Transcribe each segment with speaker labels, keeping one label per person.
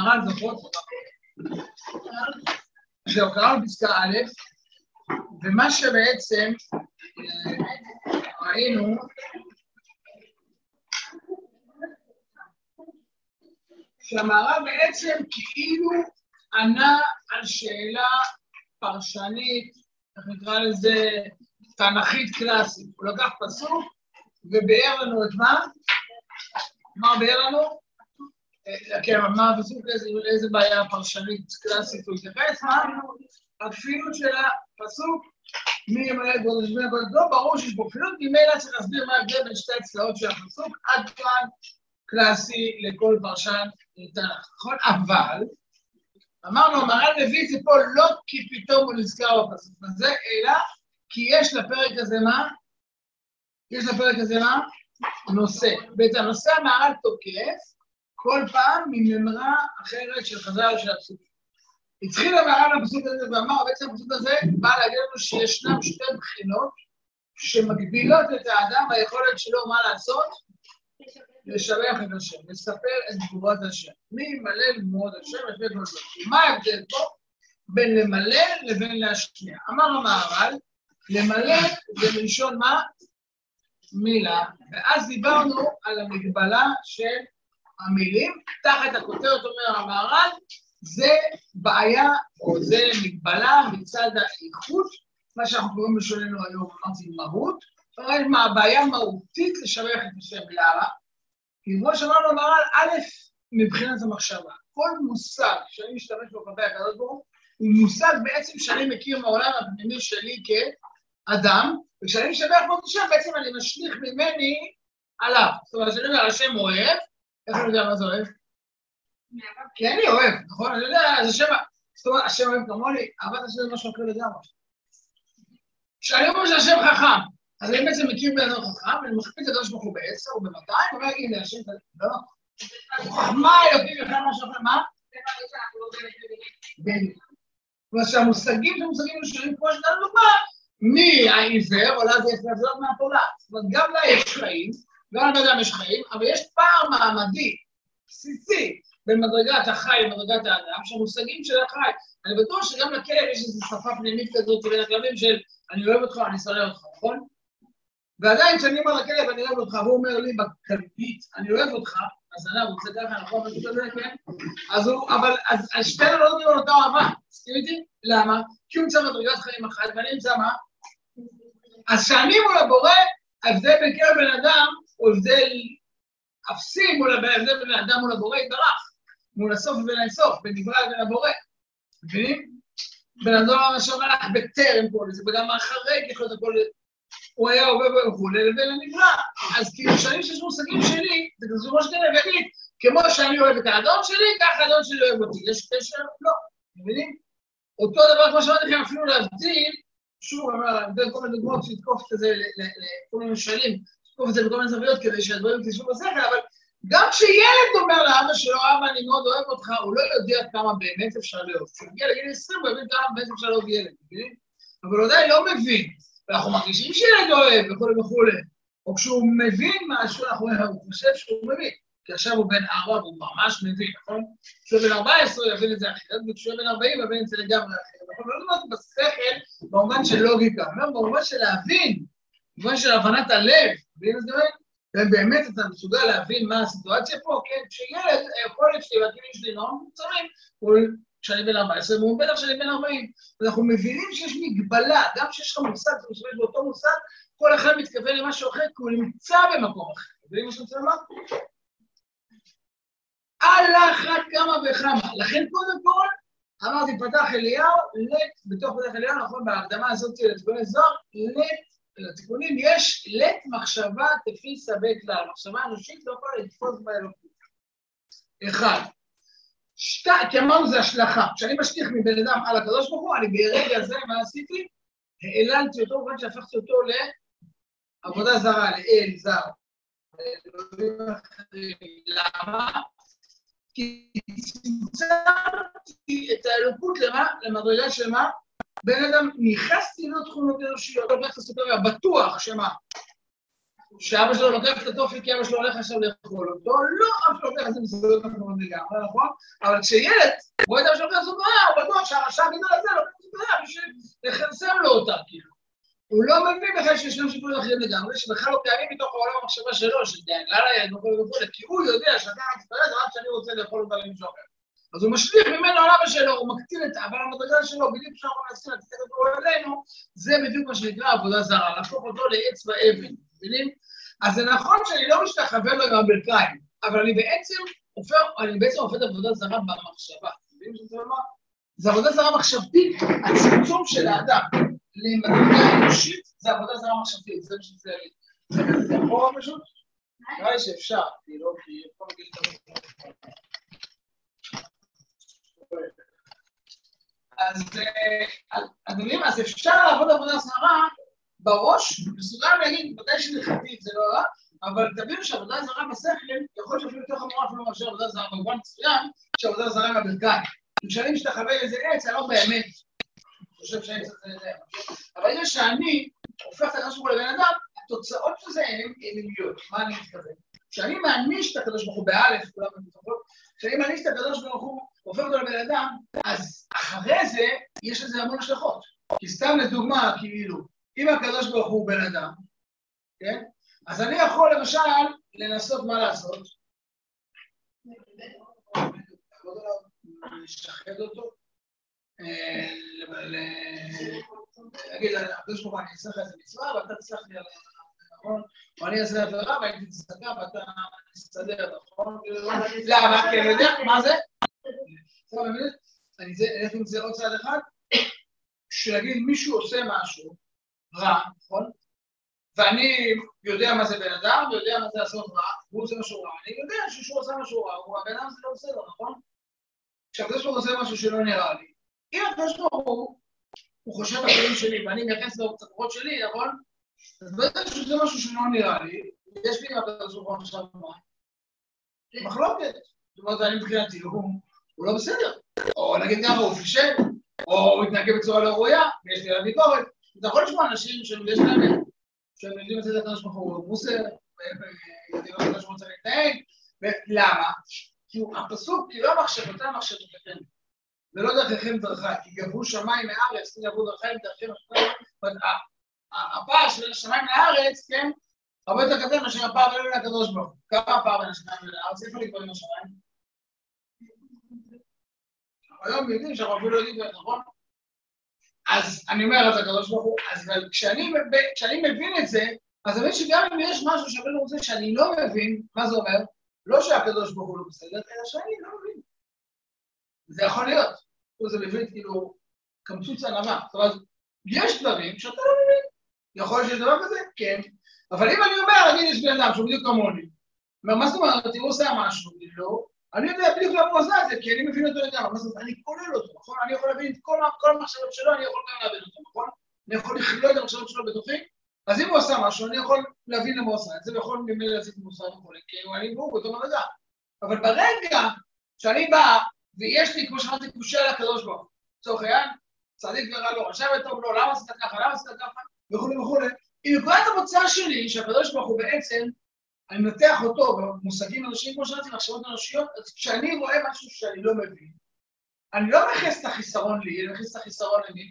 Speaker 1: המהר"ל זוכרות? זהו, קראנו פסקה א', ומה שבעצם אה, ראינו, שהמהר"ל בעצם כאילו ענה על שאלה פרשנית, איך נקרא לזה, תנכית קלאסית. הוא לקח פסוק וביאר לנו את מה? מה ביאר לנו? כן, אבל מה הפסוק, לאיזה בעיה פרשנית קלאסית הוא התייחס? מה? הכפילות של הפסוק, מי ימלא את גודל שמי הגודל לא, ברור שיש פה כפילות, ממילא צריך להסביר מה ההבדל בין שתי הצלעות של הפסוק, עד כאן קלאסי לכל פרשן תנ"ך, נכון? אבל, אמרנו, המהר"ל מביא את זה פה לא כי פתאום הוא נזכר בפסוק הזה, אלא כי יש לפרק הזה מה? יש לפרק הזה מה? נושא. ואת הנושא המהר"ל תוקף כל פעם מממרה אחרת של חז"ל של הפסוק. התחיל המהר"ל בפסוק הזה ואמר, בעצם הפסוק הזה בא להגיד לנו שישנם שתי בחינות שמגבילות את האדם ביכולת שלו מה לעשות? לשבח את השם, לספר את תגובת השם. מי ימלא למרוד השם, לפי כל זאת. מה ההבדל פה בין למלא לבין להשמיע? אמר המהר"ל, למלא זה מלשון מה? מילה, ואז דיברנו על המגבלה של המילים, תחת הכותרת אומר המהר"ל, זה בעיה או זה מגבלה מצד האיכות, מה שאנחנו קוראים בשולנו היום, אמרתי מהות, אבל מה הבעיה מהותית לשבח את השם, למה? כי כמו שאמרנו המהר"ל, א', מבחינת המחשבה, כל מושג שאני משתמש בו כלפי הקדוש ברוך הוא מושג בעצם שאני מכיר מהעולם הפנימי שלי כאדם, וכשאני משבח בו את השם, בעצם אני משליך ממני עליו. זאת אומרת, כשאני אומר, השם אוהב, איך אני יודע מה זה אוהב? כי אני אוהב, נכון? אני יודע, זה שם... זאת אומרת, השם אוהב כמוני, אהבת השם זה משהו אחר לגמרי. כשאני אומר שהשם חכם, אז אני בעצם מכיר בן אדם חכם, ואני מכפיל את הקדוש ברוך הוא בעשר או במאתיים, ואומר, הנה, השם כזה, לא. חכמה אלוקים אחד משהו אחר, מה? בדיוק. זאת אומרת שהמושגים של מושגים ראשונים, כמו שנתן דוגמה, מהעיוור, עולה זה יפה, זה לא מהתורה. זאת אומרת, גם לה יש חיים, גם לבן אדם יש חיים, אבל יש פער מעמדי, בסיסי, בין מדרגת החי למדרגת האדם, שהמושגים של החי, אני בטוח שגם לכלב יש איזו שפה פנימית כזאת בין הכלבים של אני אוהב אותך, אני שונא אותך, נכון? ועדיין כשאני אומר לכלב אני אוהב אותך, והוא אומר לי בכלבית, אני אוהב אותך, אז אני רוצה ככה, נכון? משהו כזה, כן? אז הוא, אבל, אז שתינו לא נותנים אותה אהבה, מסכים איתי? למה? כי הוא נמצא מדרגת חיים אחת, ואני נמצא מה? אז כשאני מול הבורא, ההבדל בין קרב בן אדם הבדל אפסי מול ההבדל בין האדם מול הבורא יתברך, מול הסוף ובין האינסוף, בין נברא לבין הבורא. מבינים? בן אדם ממש אומר לך בטרם כל זה, וגם אחרי ככל הכל הוא היה עובר וכולי, לבין הנברא. אז כאילו כשאני שיש מושגים שלי, זה כזה ראש כזה ויגיד, כמו שאני אוהב את האדון שלי, ככה האדון שלי אוהב אותי. יש קשר? לא. מבינים? אותו דבר כמו שאמרתי לכם, אפילו להבדיל, שוב, אני אומר, בין כל מיני דוגמאות שיתקוף את זה לכל מיני משלים, לתקוף את זה בכל מיני זוויות כדי שהדברים יתיישבו בשכל, אבל גם כשילד אומר לאבא שלו, אבא, אני מאוד אוהב אותך, הוא לא יודע כמה באמת אפשר לאהוב. כשהוא מגיע לגיל 20, הוא מבין כמה באמת אפשר לאהוב ילד, מבינים? אבל הוא עדיין לא מבין, ואנחנו מרגישים שילד אוהב וכולי וכולי. או כשהוא מבין משהו, אנחנו חושב שהוא מבין. כי עכשיו הוא בן ארבע והוא ממש מבין, נכון? כשהוא בן 14 הוא יבין את זה אחרת, וכשהוא בן 40 הוא יבין את זה לגמרי אחרת. נכון? לא לדעת בשכל במובן של לוגיקה, לא במובן של להבין, במובן של הבנת הלב, מבין את זה? ובאמת אתה מסוגל להבין מה הסיטואציה פה, כן? כשילד, היכולת שלי והכלים שלי נורא מוצרים, כשאני בן 14, והוא בטח כשאני בן 40. ואנחנו מבינים שיש מגבלה, גם כשיש לך מושג, אתה משתמש באותו מושג, כל אחד מתכוון למשהו אחר, כי הוא נמצא במקום אחר. מבינים מה שאני רוצה לומר? על אחת כמה וכמה. לכן קודם כל, אמרתי, פתח אליהו, לט, בתוך פתח אליהו, נכון, בהקדמה הזאת של זוהר, לט, לתיקונים יש לט מחשבה תפיסה בכלל. מחשבה אנושית לא יכולה לתפוס באלוקות. אחד. שתיים, כי אמרנו זה השלכה. כשאני משליך מבן אדם על הקדוש ברוך הוא, אני ברגע זה, מה עשיתי? העללתי אותו, כיוון שהפכתי אותו לעבודה זרה, לאל זר. למה? כי צמצמתי את האלוקות למה? למדרגה של מה? בן אדם, נכנסתי לו תכונות אנושיות, לא הולך לסופריה, בטוח שמה? שאבא שלו לוקח את התופי כי אבא שלו הולך עכשיו לאכול אותו, לא, אבא שלו לוקח את זה מסודות אחרות לגמרי, נכון? אבל כשילד רואה את אבא שלו לוקח זאת בעיה, הוא בטוח שהרשע הגדול הזה לוקח בעיה בשביל לכרסם לו אותה, כאילו. הוא לא מבין בכלל שישנם שיקולים אחרים לגמרי, שבכלל לא קיימים מתוך העולם המחשבה שלו, שדאגה לילד וכו' וכו', כי הוא יודע שאתה מצטרף רק כשאני רוצה לאכול אותה למישהו אחר. אז הוא משליך ממנו על אבא שלו, הוא מקטין את אבל המדרגה שלו, בדיוק כשאנחנו מנסים לתת אותו אלינו, זה בדיוק מה שנקרא עבודה זרה, להפוך אותו לעץ ואבן, מבינים? אז זה נכון שאני לא משתחווה לו עם הברכיים, אבל אני בעצם הופך, אני בעצם הופך עבודה זרה במחשבה. מבינים שאני אומר? זה עבודה זרה מחשבתית, הצמצום של האדם למדרגה אנושית זה עבודה זרה מחשבתית, זה מה שזה לי. זה פשוט? נראה לי שאפשר, כאילו, כי פה מגיע את אז אדוני, אז אפשר לעבוד עבודה זרה בראש, מסוגל להגיד, ודאי שנחתית זה לא רע, אבל תבינו שעבודה זרה בשכל, יכול להיות שאפילו יותר חמורה אפילו מאשר עבודה זרה במובן מסוים, שעבודה זרה עם הברכיים. כשאני משתחווה לאיזה עץ, אני לא באמת חושב שהעץ הזה זה... אבל אם שאני הופך את הוא לבן אדם, התוצאות של זה הן אמיליות. מה אני מתכוון? כשאני מעניש את הקדוש ברוך הוא באלף, כולם מתוכות, כשאני מעניש את הקדוש ברוך הוא, הופך אותו לבן אדם, אז אחרי זה יש לזה המון השלכות. כי סתם לדוגמה, כאילו, אם הקדוש ברוך הוא בן אדם, כן? אז אני יכול למשל לנסות מה לעשות? לשחד אותו, להגיד, הקדוש ברוך הוא, אני אעשה לך איזה מצווה ואתה תסלח לי עליה, נכון? או אני אעשה עבירה והייתי תסתכל ואתה תסתדר, נכון? למה? כי אני יודע, מה זה? אני אלך עם זה עוד צעד אחד, שלהגיד מישהו עושה משהו רע, נכון? ואני יודע מה זה בן אדם, ויודע מה זה לעשות רע, והוא עושה משהו רע, אני יודע שכשהוא עושה משהו רע, הוא הבן אדם זה לא בסדר, נכון? כשהקדוש ברוך הוא עושה משהו שלא נראה לי, אם הקדוש ברוך הוא, הוא חושב בכלים שלי, ואני מייחס לו את הכוחות שלי, נכון? אז בטח שזה משהו שלא נראה לי, יש לי הקדוש ברוך הוא עכשיו מה? מחלוקת. זאת אומרת, אני מבחינתי, הוא לא בסדר. או נגיד ככה, הוא פישל, או הוא מתנהג בצורה לא ראויה, ויש לי עליו ביקורת. אתה יכול לשמוע אנשים שיש להם, שהם יודעים את זה לקדוש ברוך הוא מוסר, ויודעים איך הקדוש ברוך הוא להתנהג, ולמה? כי הפסוק, כי לא מחשבותיי מחשבותיכם. ולא דרככם דרכי, כי גברו שמיים מארץ, כי גברו דרכי דרככם הפער של השמיים לארץ, כן, הרבה יותר קטן מאשר הפער בין הקדוש ברוך הוא. כמה הפער בין השמיים לארץ? איפה נקבעים השמיים? היום יודעים שאנחנו אפילו לא יודעים, נכון? אז אני אומר את הקדוש ברוך הוא, אז כשאני מבין את זה, אז אני מבין שגם אם יש משהו שהבן רוצה שאני לא מבין, מה זה אומר? לא שהקדוש ברוך הוא לא בסדר, אלא שאני לא מבין. זה יכול להיות. זה מבין כאילו קמצוץ ענווה. זאת אומרת, יש דברים שאתה לא מבין. יכול להיות שיש דבר כזה? כן. אבל אם אני אומר, נגיד יש בן אדם שהוא בדיוק כמוני, אומר, מה זאת אומרת, הוא עושה משהו, לא, אני יודע בדיוק למה הוא עושה את זה, כי אני מבין אותו לגמרי, מה זאת אומרת, אני כולל אותו, נכון? אני יכול להבין את כל המחשבות שלו, אני יכול גם להבין אותו, נכון? אני יכול לכלול את המחשבות שלו בתוכי, אז אם הוא עשה משהו, אני יכול להבין למה הוא עשה את זה, ויכול ממילא להציג מוסר וכו', כי אני ברור באותו מדרגה. אבל ברגע שאני בא, ויש לי, כמו שאמרתי, קושה על הקדוש ברוך הוא, לצורך העניין, צדיק ורע לו, רשע וטוב לו, למה עשית ככה, למה עשית ככה, וכולי וכולי. אם נקודת המוצא שלי, שהקדוש ברוך הוא בעצם, אני מנתח אותו במושגים אנושיים, כמו שאמרתי, מחשבות אנושיות, אז כשאני רואה משהו שאני לא מבין, אני לא מכניס את החיסרון לי, אני מכניס את החיסרון למי?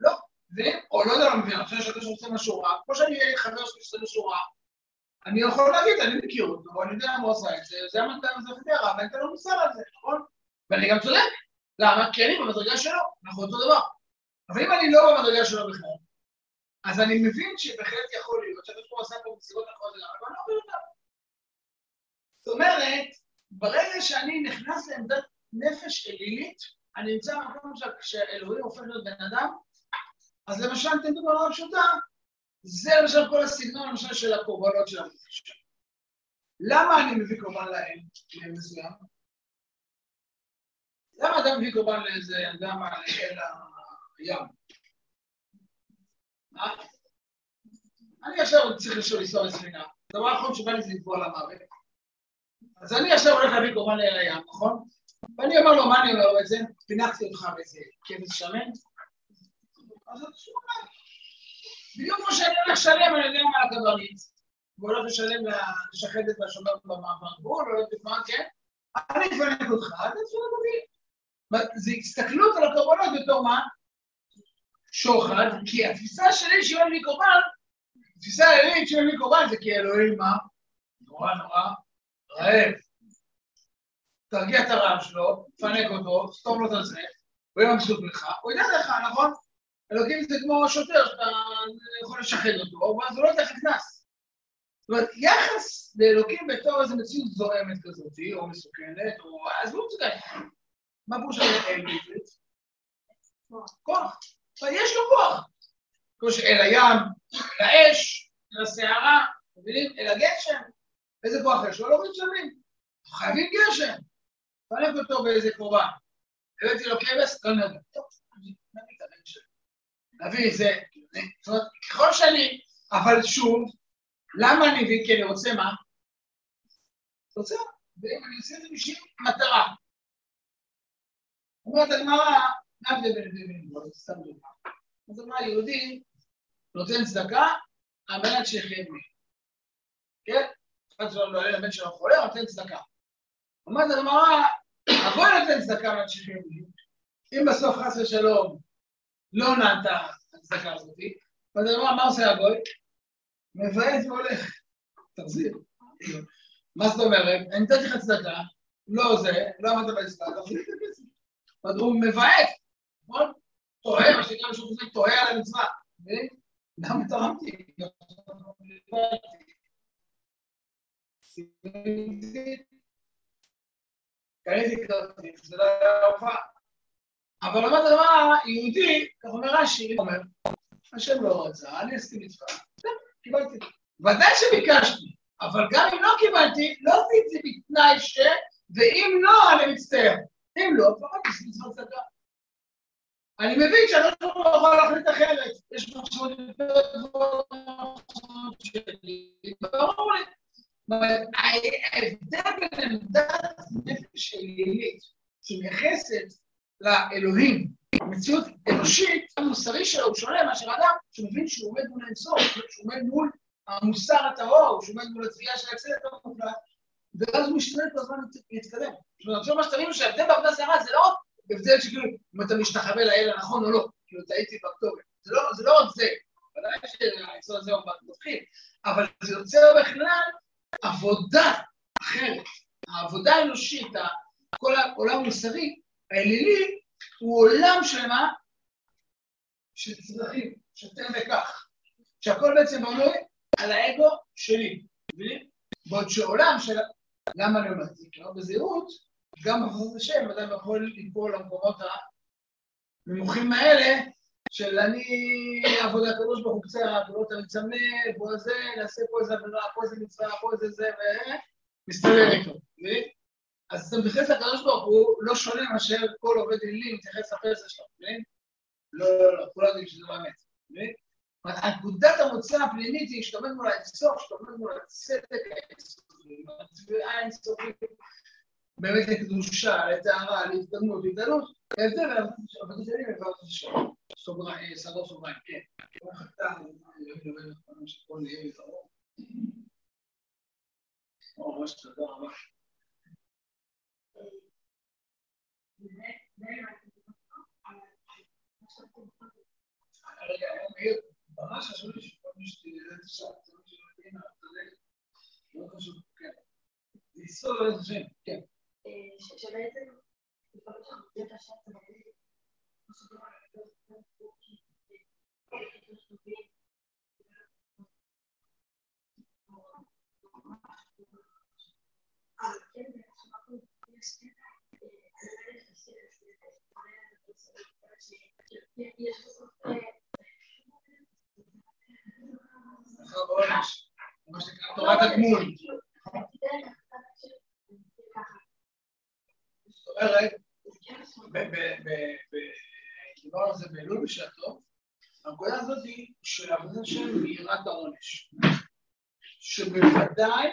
Speaker 1: לא. מבין? או לא יודע לא מבין, אני חושב שאתה רוצה משהו רע, כמו שאני אהיה חבר שלי שעושה משהו רע, אני יכול להגיד, אני מכיר אותו, אני יודע מה הוא עשה את זה, זה המנכ"ל הזה חדרה, ואני אתן לו מוסר על זה, נכון? ואני גם צודק. למה? כי אני במדרגה שלו, אנחנו אותו דבר. אבל אם אני לא במדרגה שלו בכלל, אז אני מבין שבהחלט יכול להיות שאתה פה עושה פה מסיבות אחרות לגמרי, אבל אני לא מבין אותם. זאת אומרת, ברגע שאני נכנס לעמדת נפש אלילית, אני נמצא במקום שאלוהים הופך להיות בן אדם, אז למשל, אתן דוגמה פשוטה, זה למשל כל הסגנון למשל של הקורבנות של המקדש. למה אני מביא קורבן לאל, לאל מסוים? למה אדם מביא קורבן לאיזה אדם אל הים? מה? אני עכשיו צריך לשאול לנסוע לספינה. הדבר האחרון שבא לי זה לטבוע למוות. אז אני עכשיו הולך להביא קורבן לאל הים, נכון? ואני אומר לו, מה אני אומר את זה? פינקתי אותך באיזה כבש שמן, אז אתה שומע. בדיוק כמו שאני הולך לשלם, אני יודע מה הקברניט, והוא הולך לשלם לשחדת והשומר במעבר גבול, לא יודעת מה, כן? אני אפנק אותך, אתה תפנק אותי. זה הסתכלות על הקורבנות בתור מה? שוחד, כי התפיסה שלי שאין לי קורבן, התפיסה האלילית שאין לי קורבן זה כי אלוהים מה? נורא נורא רעב. תרגיע את הרעב שלו, תפנק אותו, סתום לו את זה, הוא יהיה מבסוט ממך, הוא ייתן לך, נכון? אלוקים זה כמו שוטר שאתה יכול לשחד אותו, ואז הוא לא ייתן לך קנס. זאת אומרת, יחס לאלוקים בתור איזו מציאות זוהמת כזאת, או מסוכנת, או... עזבו את זה מה פירוש בעברית? כוח. יש לו כוח. כמו שאל הים, אל האש, אל הסערה, מבינים? אל הגשם. איזה כוח יש לו? לא מתשלמים. חייבים גשם. תפנק אותו באיזה קורבן. הבאתי לו כבש, לא נדע. טוב, נביא את הבן שלי. נביא איזה... זאת אומרת, ככל שאני... אבל שוב, למה אני מבין? כי אני רוצה מה? רוצה, ואני עושה את זה בשביל מטרה. אומרת הגמרא, מה הבדל בין סתם דוגמה. אז אמרה, יהודי נותן צדקה על מנת שיחיה מי. כן? אחד שלו לא עולה לבן שלו חולה, נותן צדקה. אומרת הגמרא, הגוי נותן צדקה על מנת שיחיה מי. אם בסוף חס ושלום לא נענתה הצדקה הזאת, אז אמרה, מה עושה הגוי? מבאס והולך. תחזיר. מה זאת אומרת? אני נתתי לך צדקה, לא זה, לא עמדת בעסקה, תחזיר את הכסף. הוא מבאס, נכון? טועה, מה שנקרא משהו כזה, טועה על המצווה. למה תרמתי? קניתי כרטיס, זה לא. אבל למד דבר, יהודי, כך אומר רש"י, אומר, השם לא רצה, אני אסכים איתך. קיבלתי. ודאי שביקשתי, אבל גם אם לא קיבלתי, לא עשיתי זה בתנאי ש... ואם לא, אני מצטער. אם לא, לפחות עשיתי מצוות צדקה. אני מבין שאני לא יכול להחליט אחרת. יש משמעות יותר גבוהות שלי, ברור לי. ההבדל בין עמדת נפש אלילית, שמייחסת לאלוהים, המציאות אנושית, המוסרי שלו הוא שונה מאשר אדם שמבין שהוא עומד מול האינסוף, שהוא עומד מול המוסר הטהור, שהוא עומד מול התביעה של הצדק המוחלט, ואז הוא משתנה כל הזמן להתקדם. זאת אומרת, מה שתבינו שההבדל בעבודה זרה זה לא הבדל שכאילו אם אתה משתחווה לאל הנכון או לא, כאילו טעיתי בכתובת. זה לא, זה לא רק זה, ודאי שהיסוד הזה הוא מתחיל, אבל זה יוצר בכלל עבודה אחרת. העבודה האנושית, כל העולם המוסרי, האלילי, הוא עולם שלמה של צרכים, של תן וכך, שהכל בעצם בנוי על האגו שלי, מבינים? בעוד שעולם של... למה אני אומר את זה? כי בזהירות, גם בחזות השם, אדם יכול ליפול למקומות הנמוכים האלה, של אני עבודה הקדוש ברוך הוא קצת, פעולות אני צמא, פה זה, נעשה פה איזה עבודה, פה איזה מצווה, פה איזה זה, ומסתדר איתו? אז אתה מתייחס לקדוש ברוך הוא לא שונה מאשר כל עובד אלילי מתייחס לפסע שלו, מבין? לא, לא, לא, כולם יודעים שזה לא אמת, מבין? נקודת המוצא הפנימית היא שאתה עומד מול האינסוף, שאתה עומד מול הצדק האינסופי, התביעה האינסופית, באמת לקדושה, לטהרה, להתקדמות, להתעלות, ההבדל בין עבודת שלי ועבודת השם. סגור סוגריים, כן. ממש תודה רבה. רגע, ממש חשוב לי שכל מי שתראה את השעה, זה שלא יודעים, לא חשוב, כן. לסתור על איזה שם, כן. שבעצם, תורת הגמול. זאת אומרת, דיברנו על זה באלול בשעתו, הנקודה הזאת היא של עבודת השם ביראת העונש, שבוודאי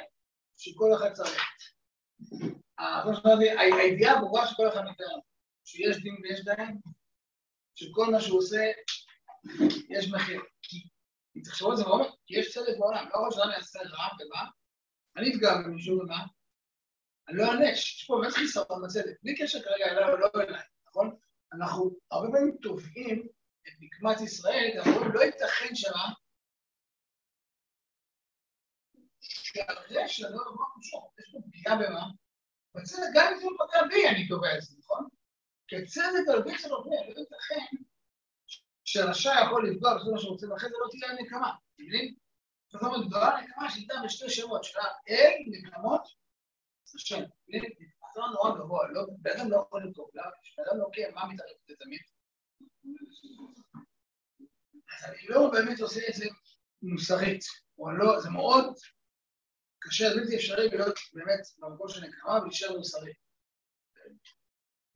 Speaker 1: שכל אחד צריך. הידיעה הברורה שכל אחד מתאר, שיש דין ויש דיין, שכל מה שהוא עושה, יש מחיר. כי תחשבו על זה בעומק, כי יש צדק בעולם, לא יכול שאדם יעשה רע ומה, אני אפגע במישהו ומה, אני לא אענש, יש פה באמת חיסרון בצדק, בלי קשר כרגע אליי ולא אליי, נכון? אנחנו הרבה פעמים תובעים את נקמת ישראל, גם אומרים, לא ייתכן שמה, שהרשע לא דבר משום, יש פה פגיעה במה? בצדק, גם אם זה פגע בי, אני קובע את זה, נכון? כי הצדק על פי שלו, לא ייתכן שרשע יכול לפגוע בכל מה שרוצה, ואחרי זה לא תהיה נקמה, אתם מבינים? זאת אומרת, גדולה נקמה שהייתה בשתי שמות שלה, אל נקמות, שם, זה נורא גבוה, לא, בן אדם לא יכול למה? בן אדם לא קיים, מה מתערב בזה תמיד? אז אני לא באמת עושה את זה מוסרית, או לא, זה מאוד קשה, זה בלתי אפשרי להיות באמת במקום של נקמה ולהישאר מוסרי.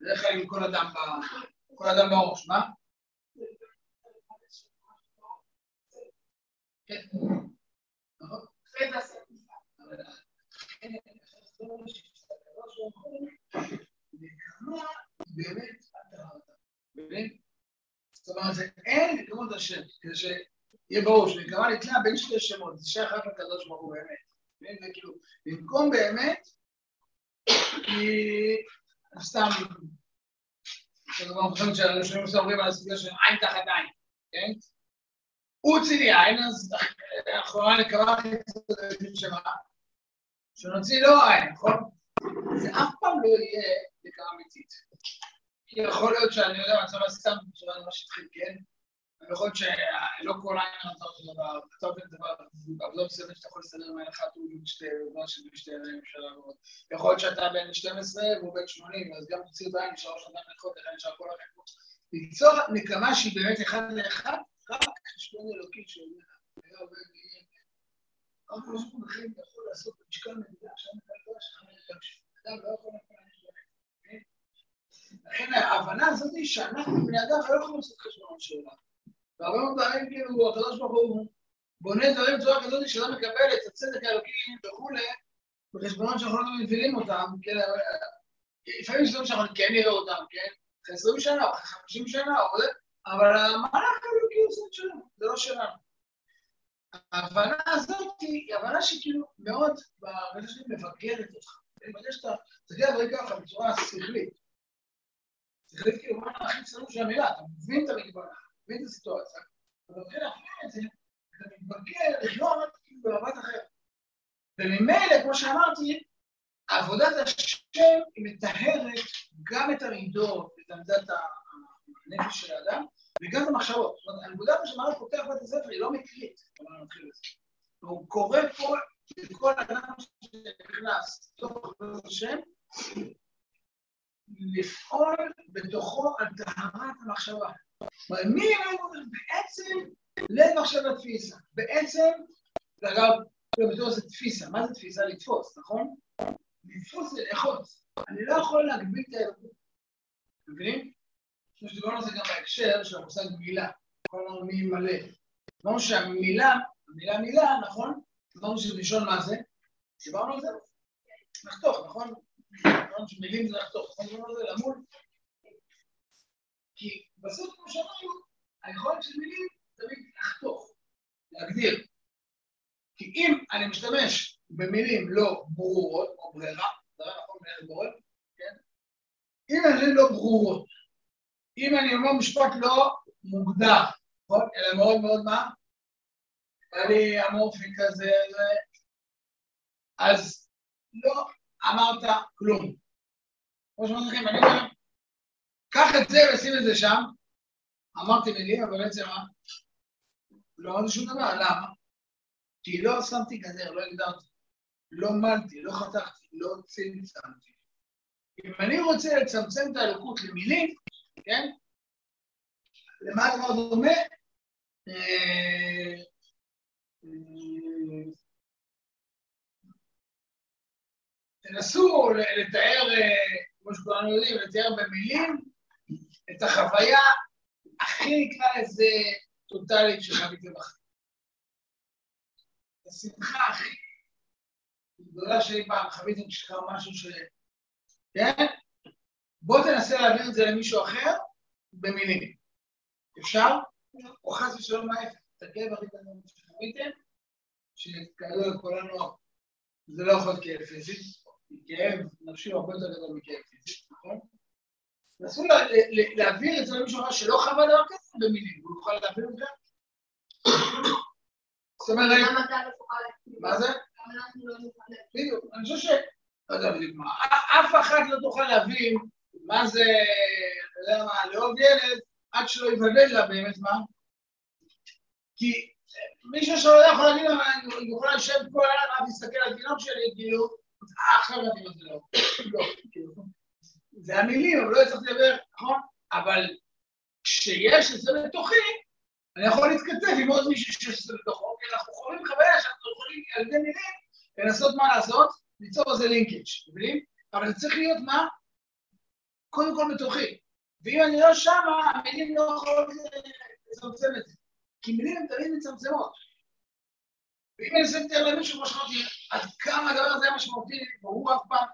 Speaker 1: בדרך כלל עם כל אדם, כל אדם בראש, מה? כן. נכון? נקמה זאת אומרת, אין נקמות השם, ברור שנקמה נתלה בין שתי שמות, זה שייך רק לקדוש ברוך הוא באמת. זה כאילו, במקום באמת, כי סתם, אנחנו חושבים שאנשים מסתובבים על הסוגיה של עין תחת עין, כן? הוא צילי עין, אז האחרונה נקמה הכי צודקת שמה, שנוציא לא עין, נכון? זה אף פעם לא יהיה נקמה אמיתית. כי יכול להיות שאני יודע, צריך סתם בצורה ממש התחיל, כן? יכול להיות שלא כל העניין אתה אותו דבר, אתה עובד דבר, אבל לא מסוימת שאתה יכול לסדר עם אחד הוא שתי, בגלל שבשתי ידיים אפשר לעבוד. יכול להיות שאתה בן 12 והוא בן 80, אז גם תוציא בעין שלוש שנים לחוד, לכן אפשר כל החיים. ליצור נקמה שהיא באמת אחד לאחד, רק חשבון אלוקי שאומר, היה עובד רק מכירים, אתה יכול לעשות במשקל מדינה, שם אתה יודע שאתה אדם לא יכול לכן ההבנה הזאת היא שאנחנו בני אדם לא יכולים לעשות חשבון שאלה. והרבה מאוד פעמים כאילו הקדוש ברוך הוא בונה דברים בצורה כזאת שאדם מקבל את הצדק האלוקי וכולי, בחשבונות שאנחנו לא מבינים אותם, כן, לפעמים יש דברים שאנחנו כן נראה אותם, כן, אחרי 20 שנה אחרי 50 שנה אבל המהלך האלוקי עושה את שלנו, זה לא שלנו. ההבנה הזאת היא הבנה שכאילו מאוד, ברגע שלי מבגרת אותך. ברגע שאתה תסתכל על ככה בצורה שכלית. שכלית כאילו מה הכי צנוע של המילה, אתה מבין את המגבלה, מבין את הסיטואציה, אתה מתחיל להפעיל את זה, אתה מתבגר לחיות כאילו במבט אחר. וממילא, כמו שאמרתי, עבודת השם היא מטהרת גם את המידות, את עמדת הנפש של האדם, וגם את המחשבות. זאת אומרת, הנקודה הזאת שמראה פותח בית הספר היא לא מקרית, אבל נתחיל לזה. הוא קורא פה לכל אדם שנכנס לתוך השם, לפעול בתוכו על טהרת המחשבה. מי בעצם לב מחשב תפיסה. בעצם, אגב, בתור זה תפיסה. מה זה תפיסה? לתפוס, נכון? לתפוס זה לאחוז. אני לא יכול להגביל את האלוקות. מבינים? כמו שדיברנו על זה גם בהקשר של המושג מילה. הזמן מי מלא. אמרנו שהמילה, המילה מילה, נכון? אמרנו שבראשון מה זה? דיברנו על זה? לחתוך, נכון? אמרנו שמילים זה לחתוך, נכון? דיברנו על זה למול. כי בסוף, כמו שאמרנו, היכולת של מילים תמיד לחתוך, להגדיר. כי אם אני משתמש במילים לא ברורות, או ברירה, זה נכון בערך בורר, כן? אם המילים לא ברורות, אם אני אומר משפט לא מוגדר, נכון? אלא מאוד מאוד מה? אני אמורפי כזה, אז לא אמרת כלום. כמו שאמרתי לכם, אני אומר, קח את זה ושים את זה שם, אמרתי מילים, אבל בעצם מה? לא אמרתי שום דבר, למה? כי לא שמתי גדר, לא הגדרתי, לא מלתי, לא חתכתי, לא צמצמתי. אם אני רוצה לצמצם את האלוקות למילים, כן? למה הדבר דומה? אה, אה, תנסו לתאר, אה, כמו שכולנו יודעים, לתאר במילים את החוויה הכי נקרא לזה טוטאלית שחוויתם בחיים. השמחה הכי גדולה שאי פעם חוויתם שקרה משהו ש... כן? בוא תנסה להעביר את זה למישהו אחר במילים. אפשר? או חס ושלום ההפך. הכי גדול שחוויתם, שכאלה לכולנו זה לא יכול להיות כאב פיזי, כאב נפשי הוא הרבה יותר גדול מכאב פיזי, נכון? נסו להעביר את זה למישהו אחר שלא חווה דבר כזה במילים, הוא יוכל להעביר את זה? זאת אומרת... לא מה זה? בדיוק, אני חושב ש... לא יודע בדיוק מה, אף אחת לא תוכל להבין מה זה, אתה יודע מה, לאהוב ילד, עד שלא יוודא לה באמת מה. כי מישהו שלא יכול להגיד לה, אני יכול לשבת פה עליו, אף יסתכל על תינוק שלי, כאילו, אה, עכשיו אני מה זה לא. לא, כאילו. זה המילים, אבל לא הצלחתי לדבר, נכון? אבל כשיש את זה בתוכי, אני יכול להתכתב עם עוד מישהו שיש את זה בתוכו, כי אנחנו חווים חוויה שאנחנו יכולים על ידי מילים לנסות מה לעשות, ליצור איזה לינקג', מבינים? אבל זה צריך להיות מה? קודם כל בתוכי. ואם אני לא שמה, המילים לא יכולות לצמצם את זה. כי מילים הן תמיד מצמצמות. ואם אני שמתי על למישהו שאמרתי, עד כמה הדבר הזה משמעותי, והוא אף פעם...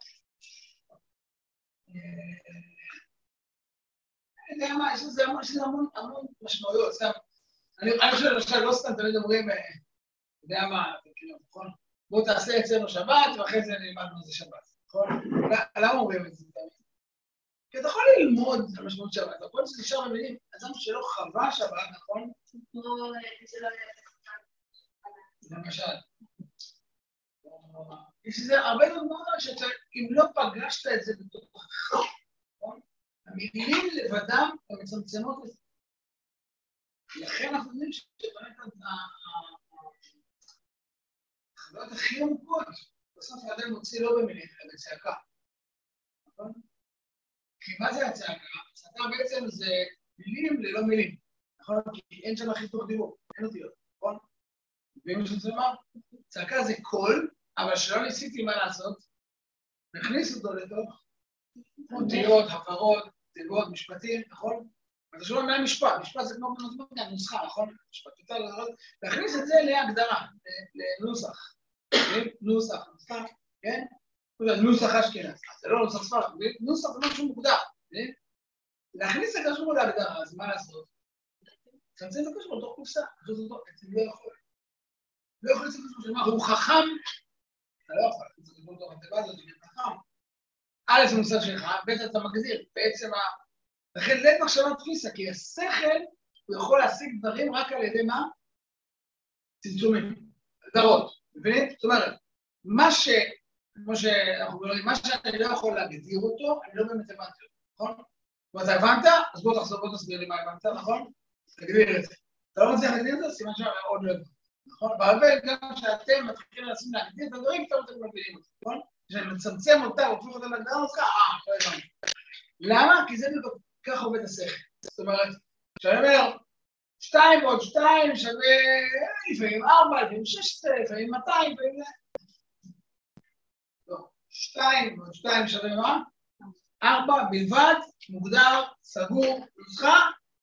Speaker 1: אני יודע מה, יש לזה המון המון משמעויות, סתם. אני חושב, למשל, לא סתם תמיד אומרים, אתה יודע מה, כאילו, נכון? בוא תעשה אצלנו שבת, ואחרי זה נלמד מה זה שבת, נכון? למה אומרים את זה? כי אתה יכול ללמוד את המשמעות שבת, אתה יכול להישאר במילים, אדם שלא חווה שבת, נכון? למשל. יש לזה הרבה דוגמאות אם לא פגשת את זה בתוכך, נכון? המילים לבדם מצמצמות לזה. לכן אנחנו יודעים שבאמת החוויות הכי עמוקות, בסוף האדם מוציא לא במילים, אלא בצעקה. נכון? כי מה זה הצעקה? הצעקה בעצם זה מילים ללא מילים, נכון? כי אין שם חיתוך דיבור, אין אותיות, נכון? ואם יש את זה מה? צעקה זה קול, אבל שלא ניסיתי מה לעשות, נכניס אותו לתוך אותיות, הפרות, תיבות, משפטים, נכון? אתה שומע מהמשפט, משפט זה כמו נוסחה, נכון? משפט יותר גדול, להכניס את זה להגדרה, לנוסח, נוסח, נוסח, כן? נוסח אשכנז, לא נוסח ספרד, נוסח זה משהו מוגדר? להכניס את הקשור להגדרה, אז מה לעשות? לצמצם את הקשור לתוך קופסה, פשוט אותו, אצלי לא יכול. לא יכול לצמצם את הקשור, הוא חכם, אתה לא יכול לצמצם אותו בתיבה הזאת, זה חכם. א', זה מושג שלך, ב', אתה מגדיר, בעצם ה... לכן זה מחשבה תפיסה, כי השכל, הוא יכול להשיג דברים רק על ידי מה? צמצומים, הגדרות, מבינים? זאת אומרת, מה ש... כמו שאנחנו אומרים, מה שאני לא יכול להגדיר אותו, אני לא באמת הבנתי אותו, נכון? ואתה הבנת? אז בוא תחזור, בוא תסביר לי מה הבנת, נכון? תגדיר את זה. אתה לא מצליח להגדיר את זה, סימן שאתה מאוד לא הבנת, נכון? והרבה גם כשאתם מתחילים לנסים להגדיר את הדברים, פתאום אתם מבינים אותם, נכון? כשאני מצמצם אותה, הופך אותה להגדרה נוסחה, אה, לא הבנתי. למה? כי זה ככה עובד השכל. זאת אומרת, כשאני אומר, שתיים ועוד שתיים שווה לפעמים ארבע, לפעמים שש עשרה, לפעמים מאתיים, שתיים ועוד שתיים שווה מה? ארבע בלבד, מוגדר, סגור, נוסחה,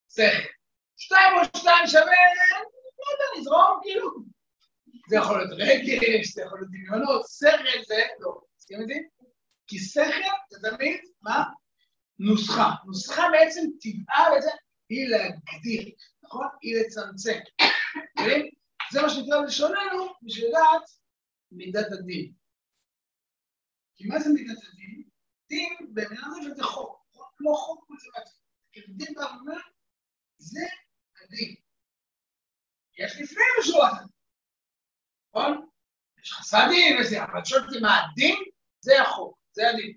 Speaker 1: שכל. שתיים ועוד שתיים שווה, לא יודע, נזרום כאילו. זה יכול להיות רגש, זה יכול להיות דמיונות, שכל זה, לא. מסכים איתי? כי שכל זה תמיד, מה? נוסחה. נוסחה בעצם טבעה בעצם היא להגדיר, נכון? היא לצמצם. זה מה שנקרא לשוננו בשביל לדעת מידת הדין. כי מה זה מידת הדין? דין במילה הזאת זה חוק, כמו חוק מתמטי. כי דין בא ואומר, זה הדין. יש לפני משורת הדין, נכון? יש חסדים וזה, אבל שואל אותי מה הדין? זה החוק, זה הדין.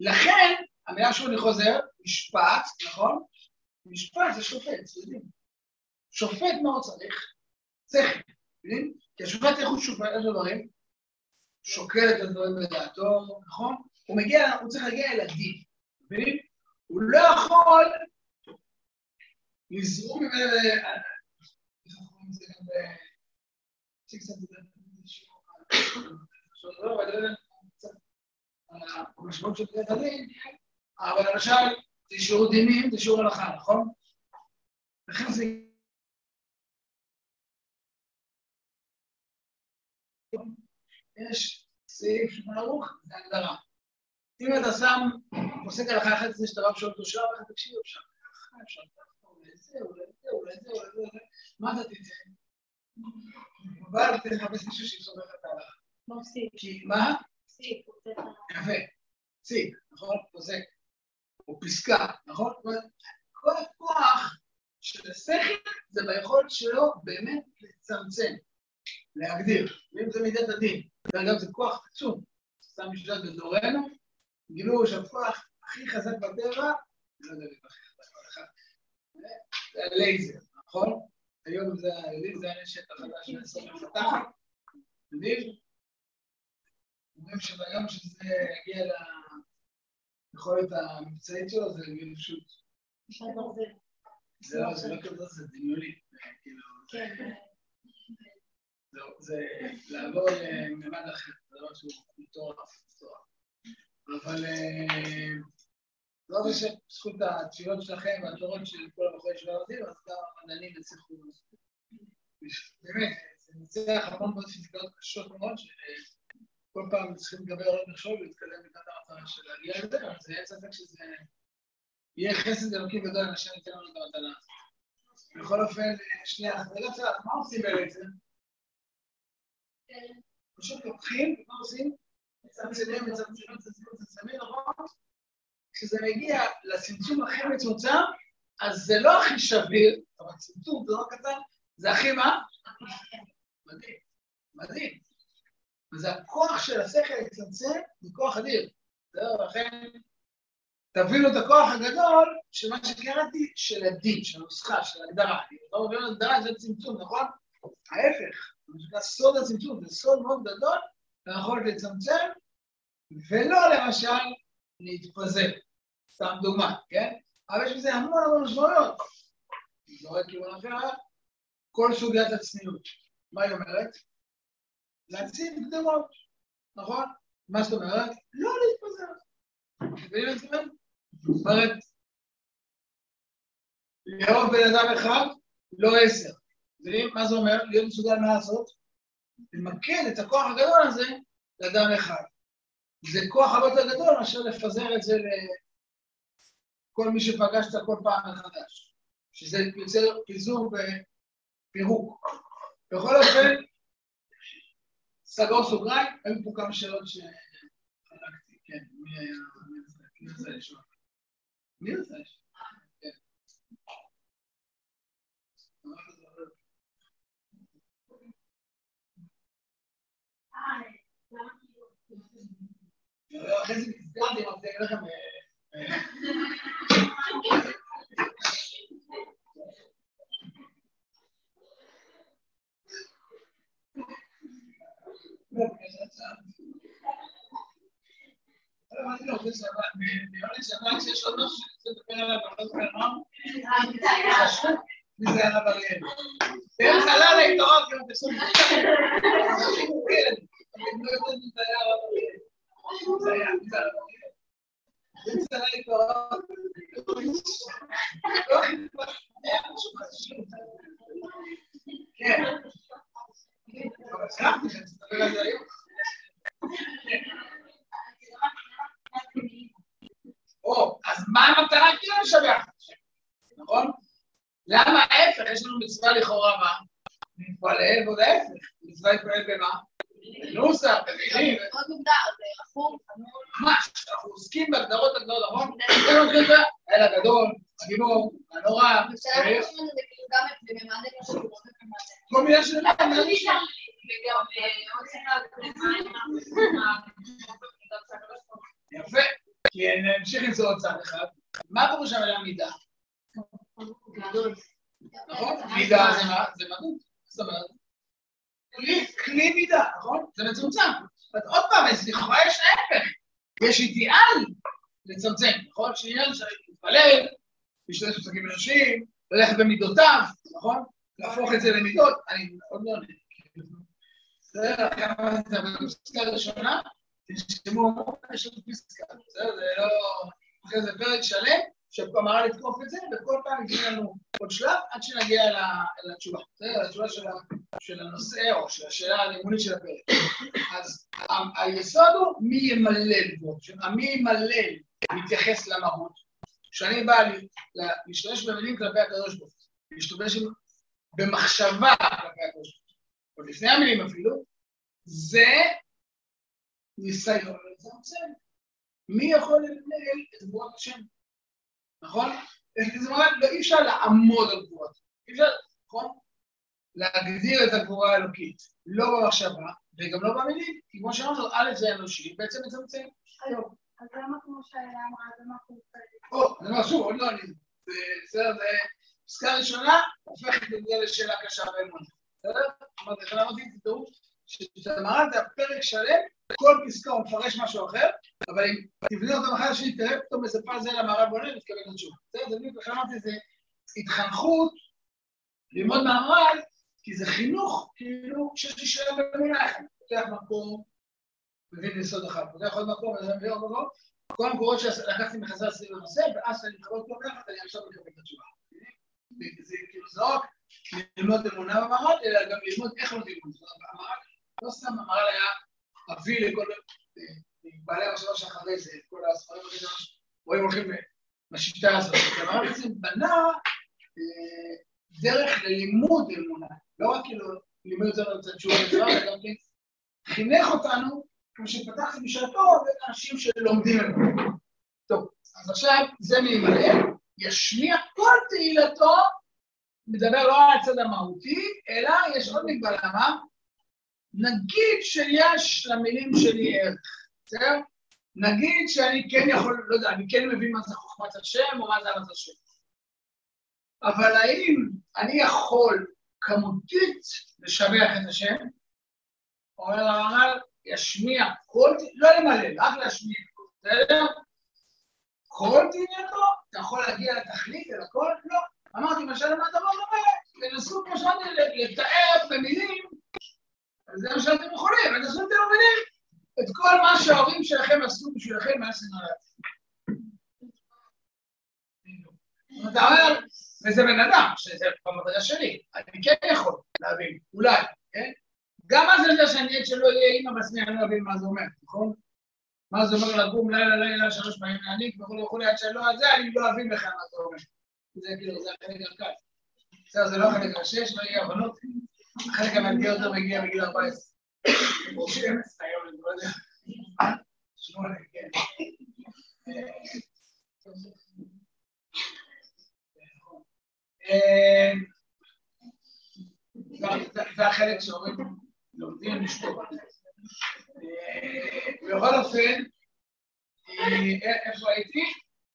Speaker 1: לכן, המילה שוב אני חוזר, משפט, נכון? משפט זה שופט, זה יודעים. שופט מה הוא צריך? שכל, מבינים? כי השופט איך הוא שופט את הדברים? שוקל את הדברים בדעתו, נכון? הוא מגיע, הוא צריך להגיע אל הדין, מבינים? הוא לא יכול לזרום ממנו, איך אומרים את זה גם ב... המשמעות של בית הדין, אבל למשל, זה שיעור דינים, זה שיעור הלכה, נכון? לכן זה... יש סעיף שולחן ערוך, זה הגדרה. אם אתה שם, פוסק הלכה אחת זה שאתה רק שואל אותו שאלה, ואתה תקשיב אפשר ככה, אפשר ככה, ואיזה זה, אולי זה, אולי זה, אולי זה, מה אתה תצא? אבל תחפש מישהו שיסובך את ההלכה. כי מה? פסיק. יפה, פסיק, נכון? פוסק. או פסקה, נכון? כל הכוח של השכל זה ביכולת שלו באמת לצמצם, להגדיר. ואם זה מידת הדין, ואגב זה כוח עצום, סתם משלט בדורנו, גילו שהכוח הכי חזק בטבע, לא יודע אם הכי חזק בטבע, זה הלייזר, נכון? היום זה, הנשק החדש של מפתחת? אומרים שביום שזה יגיע ליכולת המבצעית שלו, זה יגיע פשוט. זה לא, זה לא כזה, זה דמיוני. כאילו. זה לעבור לממד אחר, זה דבר שהוא מטורף, מטורף. אבל אה, לא רק שבזכות התפילות שלכם והתורות של כל הבחורי של הערבים, אז גם המדענים הצליחו... באמת, זה ניצח המון מאוד פיזיקליות קשות מאוד, שכל פעם צריכים לדבר עוד מכשול ולהתקדם לקראת המטרה של להגיע לזה, אבל זה אין ספק שזה יהיה חסד אלוקים גדול אנשים ניתן לנו את המתנה הזאת. בכל אופן, שנייה, אז רגע קצת, מה עושים בעצם? פשוט לוקחים, מה עושים? מצמצמים, מצמצמים, מצמצמים, מצמצמים, נכון? כשזה מגיע לצמצום הכי מצומצם, אז זה לא הכי שביר, אבל צמצום זה לא קטן, זה הכי מה? מדהים, מדהים. וזה הכוח של השכל לצמצם, זה כוח אדיר. זהו, לכן תבינו את הכוח הגדול של מה שקראתי, של הדין, של הנוסחה, של ההגדרה. לא מבין הגדרה זה צמצום, נכון? ההפך, זה נקרא סוד הצמצום, זה סוד מאוד גדול, אתה יכול לצמצם, ולא למשל להתפזר. סתם דוגמה, כן? אבל יש בזה המון המון משמעויות. זורק כיוון אחר, כל סוגיית הצניעות. מה היא אומרת? להציב קדמות, נכון? מה זאת אומרת? לא להתפזר. מבינים את זה? זאת אומרת, לאהוב בן אדם אחד, לא עשר. מה זה אומר? להיות מסוגל מה לעשות? למקד את הכוח הגדול הזה לאדם אחד. זה כוח הרבה יותר גדול מאשר לפזר את זה לכל מי שפגשת כל פעם מחדש, שזה יוצר פיזור ופירוק. בכל אופן, סגור סוגריים, היו פה כמה שאלות שחלקתי, כן, מי היה, מי רצה לשאול? מי רצה לשאול? אחרי זה נסגרתי, אמרתי לכם... באמצע הלילה התעוררתי, זה היה, זה היה. באמצע הלילה התעוררתי. כן. אבל הצלחתי שאני אסתכל על זה היום. או, אז מה המטרה כאילו לשבח? נכון? למה ההפך? יש לנו מצווה לכאורה מה? להתפלל, ועוד ההפך. מצווה להתפלל במה? נוסח, במילים.
Speaker 2: מאוד מוגדר, זה רחום, חמור.
Speaker 1: ממש, אנחנו עוסקים בהגדרות הגדולות, נכון? זה לא כזה, האל הגדול, הגיבור, הנורא,
Speaker 2: בשלב הראשון זה כאילו גם בממד אנושי, לא בממד
Speaker 1: כל מיני שאלות.
Speaker 2: וגם עוד
Speaker 1: יפה, כי נמשיך עם זה עוד צעד אחד. מה פירוש המילה מידה? נכון? מידה זה מה? זה מדוד. זאת אומרת, כלי, כלי מידה, נכון? זה מצומצם. אז עוד פעם, אז לכאורה יש ההפך. יש אידיאל לצמצם, נכון? שעניין של להתפלל, להשתמש במושגים אנושיים, ללכת במידותיו, נכון? להפוך את זה למידות, אני מאוד לא כמה זה בפסקה הראשונה, תשמעו, יש לנו פסקה, בסדר, זה לא... אחרי זה פרק שלם, שהגמרא לתקוף את זה, וכל פעם יגיע לנו עוד שלב עד שנגיע לתשובה. בסדר, לתשובה של הנושא או של השאלה הלימונית של הפרק. אז היסוד הוא מי ימלל בו. המי ימלל מתייחס למהות. כשאני בא להשתמש במילים כלפי הקדוש ברוך הוא, להשתמש במחשבה כלפי הקדוש ברוך הוא, עוד לפני המילים אפילו, זה ניסיון לצמצם. מי יכול לנהל את גבורת השם? נכון? זה ממש, אי אפשר לעמוד על גבורת, אי אפשר, נכון? להגדיר את הגבורה האלוקית, לא במחשבה וגם לא במילים, כי כמו שאמרנו, א' זה אנושי, בעצם מצמצם היום.
Speaker 2: אז למה כמו שהאלה אמרה, למה אנחנו...
Speaker 1: או, אומר שוב, עוד לא אני... בסדר, זה פסקה ראשונה, הופכת את זה לשאלה קשה באמונה. בסדר? אמרתי, לכן אמרתי, תדעו, שגמרא זה הפרק שלם, כל פסקה הוא מפרש משהו אחר, אבל אם תבנה אותם אחר שני, תראה פתאום איזה פאזל המערב בונה ותקבל את התשובה. בסדר? זה בדיוק, לכן אמרתי, זה התחנכות ללמוד מהמר"ל, כי זה חינוך, כאילו, שיש לי שאלה באמונה. פותח מקום, מבין יסוד אחד, פותח עוד מקום, וזה מביא עוד מקום, כל המקורות שלקחתי מחזרה סביב הנושא, ואז אני מתחבר כל ביחד, אני עכשיו מקבל את התשובה. זה כאילו זה רק ללמוד אמונה במר"ל, אלא גם ללמוד איך לומדים אמונה. המר"ל, לא סתם המר"ל היה אבי לכל בעלי המחשבה שאחרי זה, כל הספרים האלה, רואים הולכים בשיטה הזאת. המר"ל בעצם בנה דרך ללימוד אמונה, לא רק כאילו לימוד יותר את התשובה, אלא גם כן חינך אותנו כמו שפתחתי בשעתו, אנשים שלומדים זה. טוב, אז עכשיו זה מימלא, ישמיע כל תהילתו, מדבר לא על הצד המהותי, אלא יש עוד מגבלה, מה? נגיד שיש למילים שלי ערך, בסדר? נגיד שאני כן יכול, לא יודע, אני כן מבין מה זה חוכמת השם או מה זה אהבת השם. אבל האם אני יכול כמותית לשבח את השם? אומר הרמ"ל, ישמיע כל, לא למלא, רק להשמיע, בסדר? כל דמיונו, אתה יכול להגיע לתכלית, אל הכל? לא. אמרתי, מה שלמד דבר דומה, תנסו כמו שאמרתי, לתאר במילים, זה מה שאתם יכולים, ותנסו לתאר במילים את כל מה שההורים שלכם עשו בשבילכם מאז שנולדתם. אתה אומר, וזה בן אדם, שזה במדרגה שלי, אני כן יכול להבין, אולי, כן? גם אז אני יודע שאני עד שלא יהיה אימא בעצמי, אני לא מבין מה זה אומר, נכון? מה זה אומר לקום לילה לילה שלוש פעמים להניק וכולי וכולי, עד שלא זה, אני לא אבין בכלל מה זה אומר. זה כאילו, זה החלק הקל. בסדר, זה לא החלק השש, לא יהיה הבנות. החלק המאתגר יותר מגיע בגיל 14. או 12 היום, אני לא יודע. שמונה, כן. זה החלק שאומרים לומדים לשתות. בכל אופן, איפה הייתי?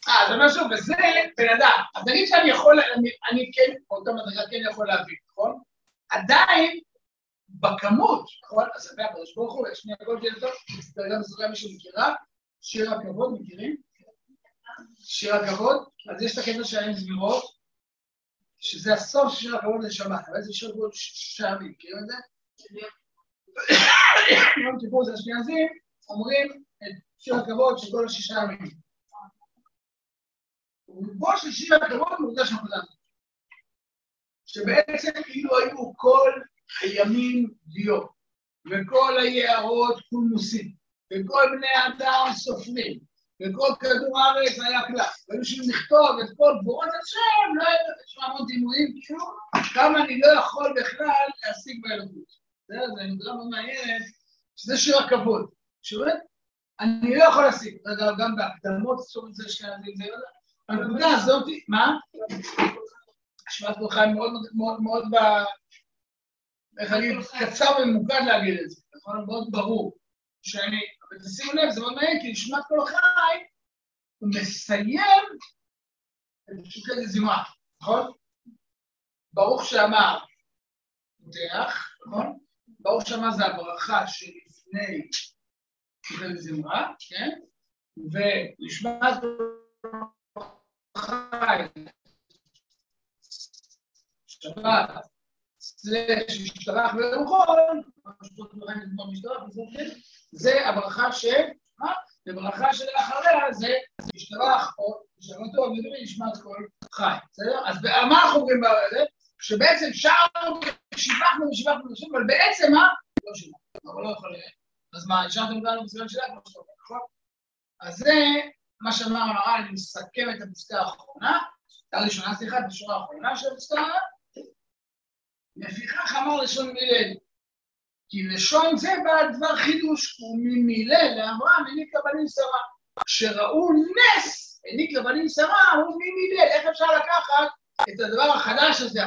Speaker 1: אה, זה שוב, וזה בן אדם. אז נגיד שאני יכול, אני כן, באותה מדרגה כן יכול להבין, נכון? עדיין, בכמות, נכון? אז זה הקדוש ברוך הוא, יש לי הכל תהיה טוב, גם מסוגל מישהו מכירה, שיר הכבוד, מכירים? שיר הכבוד, אז יש את הקטע שלהם זמירות, שזה הסוף של שיר הכבוד לשבת, אבל זה שיר הכבוד שישה ימים, מכירים את זה? יום כיפור זה אשכנזים, אומרים את שיר הכבוד של כל השישה ימים. רובו של שיר הכבוד מוקדש הזאת. שבעצם כאילו היו כל הימים דיו, וכל היערות קולמוסים, וכל בני אדם סופרים, וכל כדור הארץ היה קלף, והיו צריכים לכתוב את כל גבורות השם, לא היה שם המון דימויים, כאילו, כמה אני לא יכול בכלל להשיג באלוקות. זה מאוד מעניינת, שזה שיר הכבוד. שבאמת, אני לא יכול להשיג, אגב, גם בהקדמות, זאת אומרת, זה שני זה לא. הנקודה הזאת, מה? השמעת ברכה מאוד מאוד מאוד ב... איך להגיד, קצר וממוקד להגיד את זה, נכון? מאוד ברור. שאני, אבל תשימו לב, זה מאוד מעניין, כי נשמת כל החי, הוא מסיים את שוקי זמרה, נכון? ברוך שאמר, פותח, נכון? ברוך שמה זה הברכה שלפני קיבל זמרה, כן? ונשמעת חי, שבת, סלש, משתרך ביום חול, זה הברכה של, מה? וברכה שלאחריה זה משתרך או שבתו ודמי נשמעת כל חי, בסדר? אז מה אנחנו אומרים בזה? שבעצם שרנו ושיבחנו ושיבחנו ושיבחנו, אבל בעצם מה? לא שיבחנו, אבל לא יכול להיות. אז מה, השארתם אותנו בזמן שלה כמו שאתה אומר, נכון? אז זה מה שאמר המר"ל, אני מסכם את הפסקה האחרונה, הראשונה, סליחה, בשורה האחרונה של הפסקה, לפיכך אמר לשון מילל, כי לשון זה בא דבר חידוש, וממילל לאברהם העניק לבנים שרה. כשראו נס העניק לבנים שרה, הוא ממילל, איך אפשר לקחת את הדבר החדש הזה,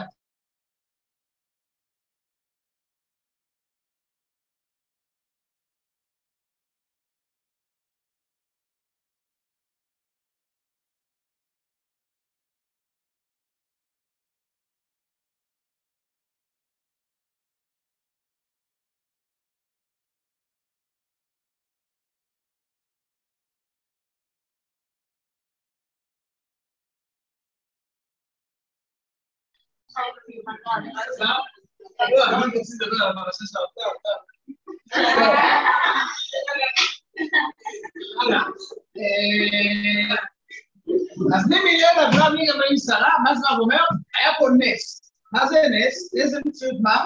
Speaker 1: אז מי מילל אברהם מי גבי שרה, מה זה אומר? היה פה נס. מה זה נס? איזה מציאות מה?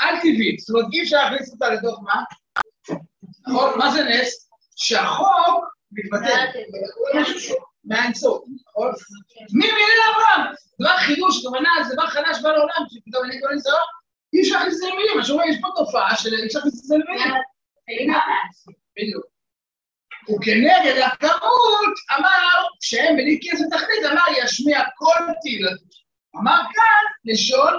Speaker 1: על טבעית. זאת אומרת, אי אפשר להכניס אותה לתוך מה? נכון? מה זה נס? שהחוק מתבטל. מהאינסוף, נכון? מי מילל אברהם? דבר חידוש, כוונה, זה דבר חדש בא לעולם, שפתאום אני קורא לזה, אי אפשר להכניס את זה למילים, מה שאומרים, יש פה תופעה של אי אפשר להכניס את זה למילים. בדיוק. וכנגד הכמות אמר, שהם בלי כסף תחתית, אמר ישמיע כל תהילתו. אמר כאן, לשון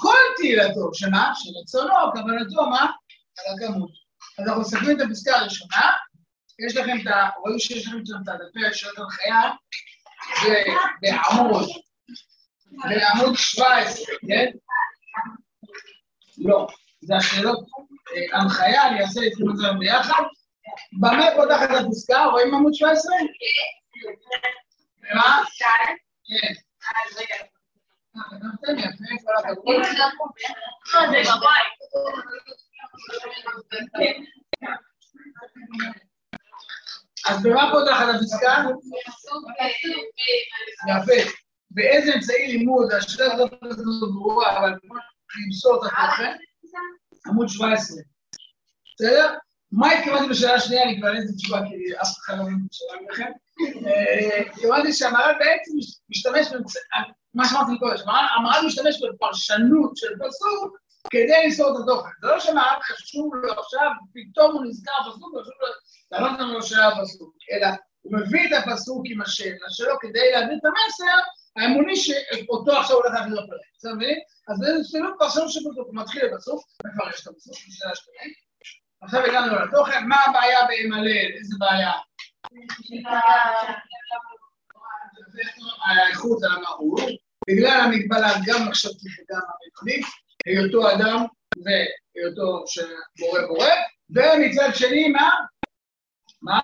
Speaker 1: כל תהילתו, שמה? שרצונו, כוונתו, מה? על הכמות. אז אנחנו מסתכלים את הפסקה הראשונה, יש לכם את ה... רואים שיש לכם את הדפי השעות הנחיה, זה בעמוד, בעמוד 17, כן? לא, זה השאלות הנחיה, אני אעשה את זה ביחד. במה פותחת הפסקה? רואים עמוד 17? ומה? כן. יפה, כל הכבוד. אז במה פותחת הפסקה? יפה. באיזה אמצעי לימוד, השאלה הזאת ברורה, אבל למסור את התוכן, עמוד 17. בסדר? מה התכוונתי בשאלה השנייה? אני כבר אין לי תשובה, כי אף אחד לא מבין בשאלה מכם. התכוונתי שהמר"ל בעצם משתמש, מה שאמרתי קודם, המר"ל משתמש בפרשנות של פסוק כדי למסור את התוכן. זה לא שמר"ל חשוב לו עכשיו, פתאום הוא נזכר פסוק, וחשוב לו לענות לנו לשאלה הפסוק, אלא הוא מביא את הפסוק עם השאלה שלו כדי להביא את המסר האמוני שאותו עכשיו הולך להביא לפרק. אתה מבין? אז זה סילוק פרשנות של פסוק, הוא מתחיל בפסוק, מפרש את הפסוק, בשאלה השנייה. עכשיו הגענו לתוכן, מה הבעיה בהימלל? איזה בעיה? האיכות על המהות, בגלל המגבלה גם מחשבתית וגם המקומית, היותו אדם והיותו בורא בורא, ומצד שני מה? מה?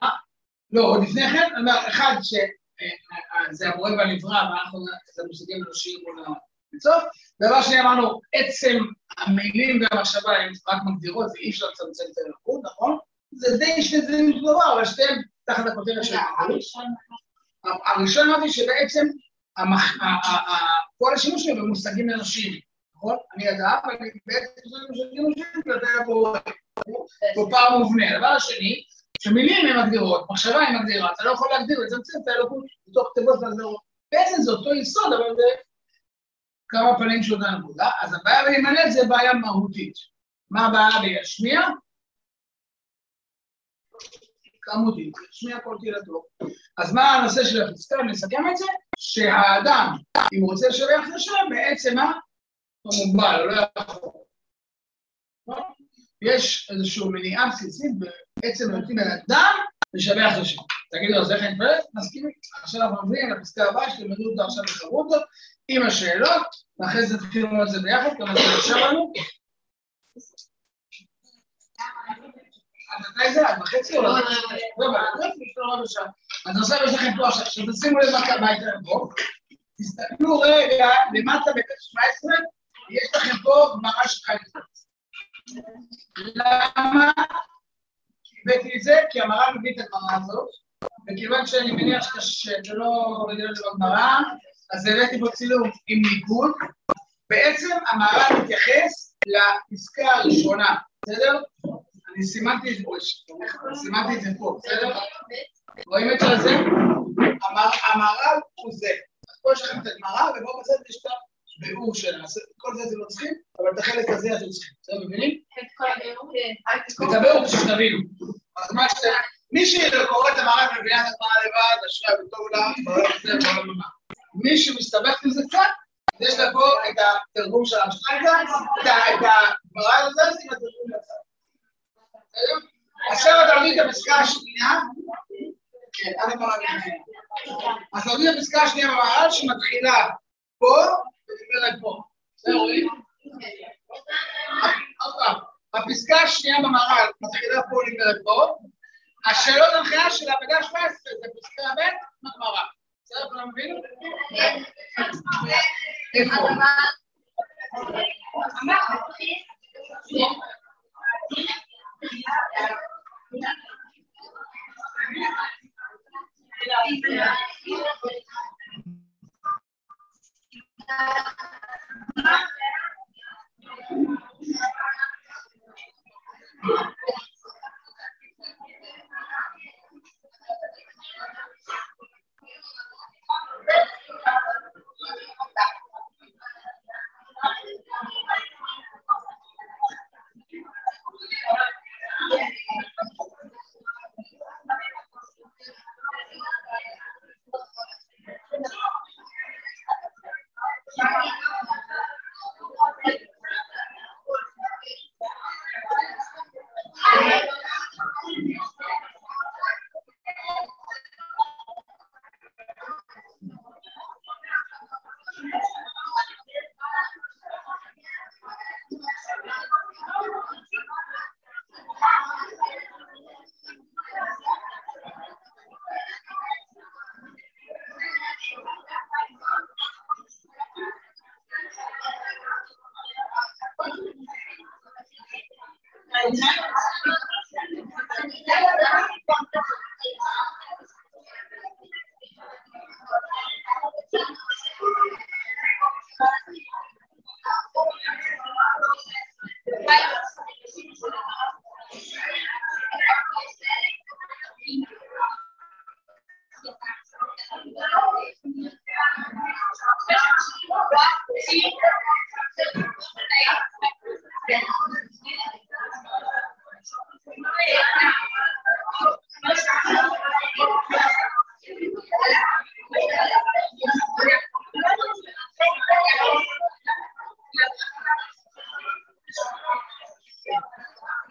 Speaker 1: לא, עוד לפני כן, אני אומר, אחד שזה הבורא והנברא, ואנחנו, זה מושגים אנושיים מול המצוף, דבר שני אמרנו, עצם המילים והמחשבה הן רק מגדירות ואי אפשר לצמצם את האלוקות, נכון? זה די שני דברים דבר, אבל שתיהם תחת הכותרת של. הראשון אמרתי שבעצם כל השימוש שלו במושגים אנושיים, נכון? אני אדם, ואני בעצם מושגים אנושיים, ואתה פה פה פער מובנה. הדבר השני, שמילים הן מגדירות, מחשבה היא מגדירה, אתה לא יכול להגדיר, לצמצם את האלוקות בתוך כתבות והגדרות. בעצם זה אותו יסוד, אבל זה כמה פנים של אותה נקודה. אז הבעיה להימלט זה בעיה מהותית. מה הבעיה בישמיע? כמותית, ישמיע כל תהילתו. אז מה הנושא של הפסקה, נסכם את זה? שהאדם, אם הוא רוצה לשבח את השם, בעצם מה? הוא מוגבל, הוא לא יכול. יש איזושהי מניעה בסיסית בעצם נותנים בן אדם לשבח את השם. תגידו, אז איך אני מתפלל? מסכימים. עכשיו אנחנו מביאים לפסקה הבאה, שתלמדו אותה עכשיו בחברותות, עם השאלות, ואחרי זה תתחילו את זה ביחד, כמה זה נשאר לנו. מתי זה? עד וחצי או לא? לא, אז עכשיו יש לכם פה עכשיו, שתשימו לב מה הייתה פה. תסתכלו רגע, למטה בבית 17, יש לכם פה גמרא שלך לקפוץ. למה הבאתי את זה? כי המר"ל מביא את הגמרא הזאת, וכיוון שאני מניח שאתה לא רגיל לזה בגמרא, אז הבאתי פה צילום עם ניקוד. בעצם המהר"ל מתייחס לפסקה הראשונה, בסדר? אני סימנתי את זה פה, סימנתי את זה פה, בסדר? רואים את זה? המהר"ל הוא זה. פה יש לכם את הגמרא, ופה בצד יש את הביאור שלה. אז כל זה אתם לא צריכים, אבל את החלק הזה אתם צריכים. אתם מבינים?
Speaker 2: את כל? כן.
Speaker 1: את הביאור שתבינו. אז מה שאתם... מי שקורא את המערב מבינה את הגמרא לבד, אשרי וטוב לה, בעולם הזה ובעולם הבא. מי שמסתבך עם זה קצת, אז יש לה פה את התרגום של המשטרקה, את הגמרא הזה, שים את התרגום. בסדר? עכשיו אתה מביא את הפסקה השנייה. כן, עד הגמרא מבינה. אז אתה מביא את הפסקה השנייה במערב שמתחילה פה הפסקה השנייה במהר"ל מתחילה פה נגמרת פה, השאלות של העבודה 17 זה פסקה ב' בגמרא. בסדר, כולם מבינים? איפה? Yeah.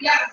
Speaker 1: E a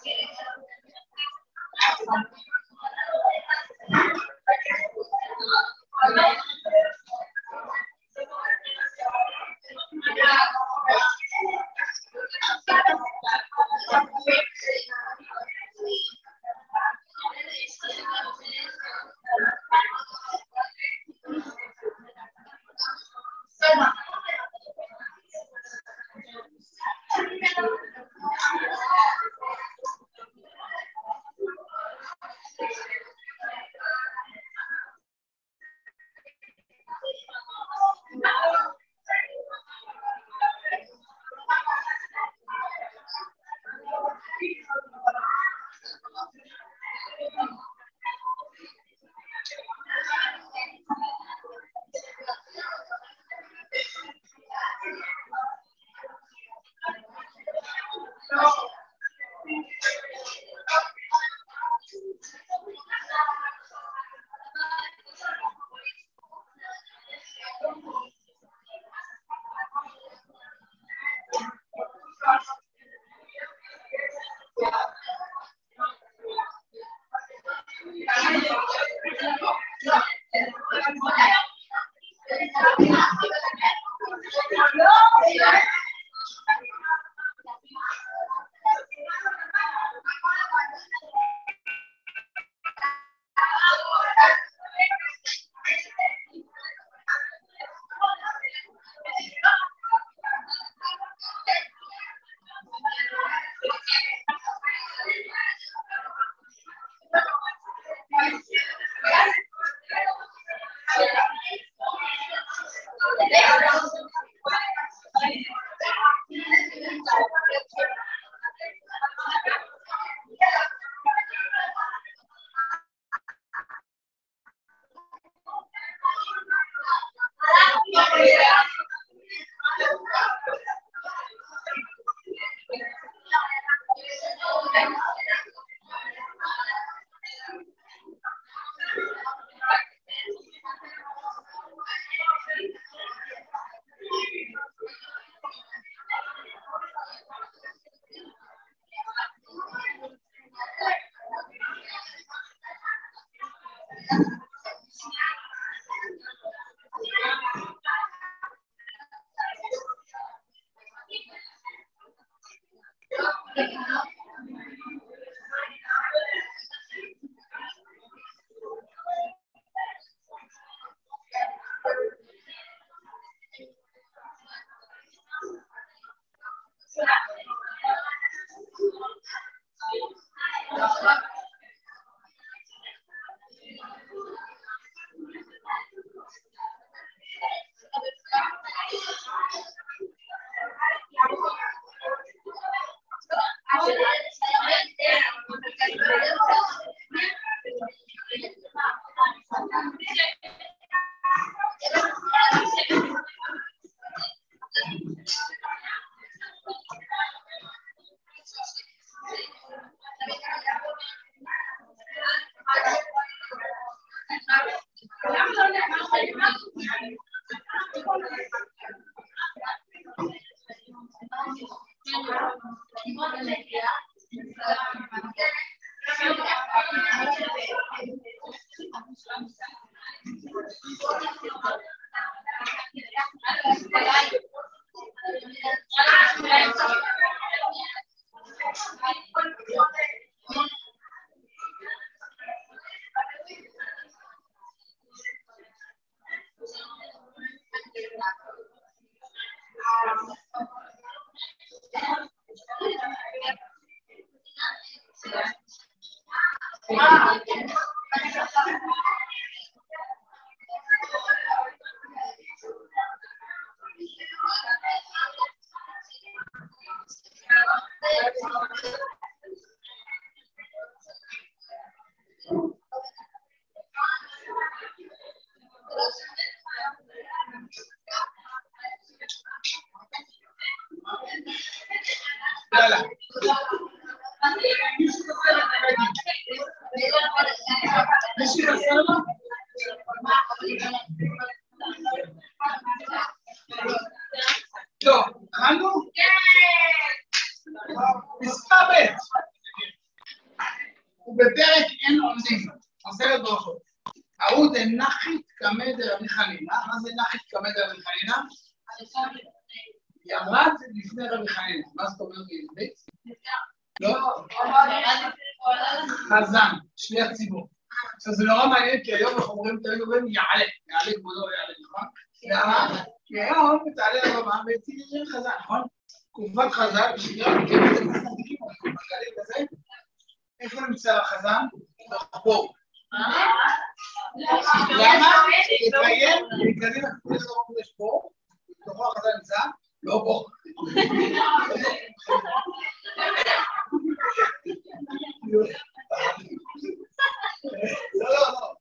Speaker 1: נמצא החזן? בבור. למה? לקיים, את כל הזמן יש בור, בתוכו החזן נמצא, לא בור. לא, לא, לא.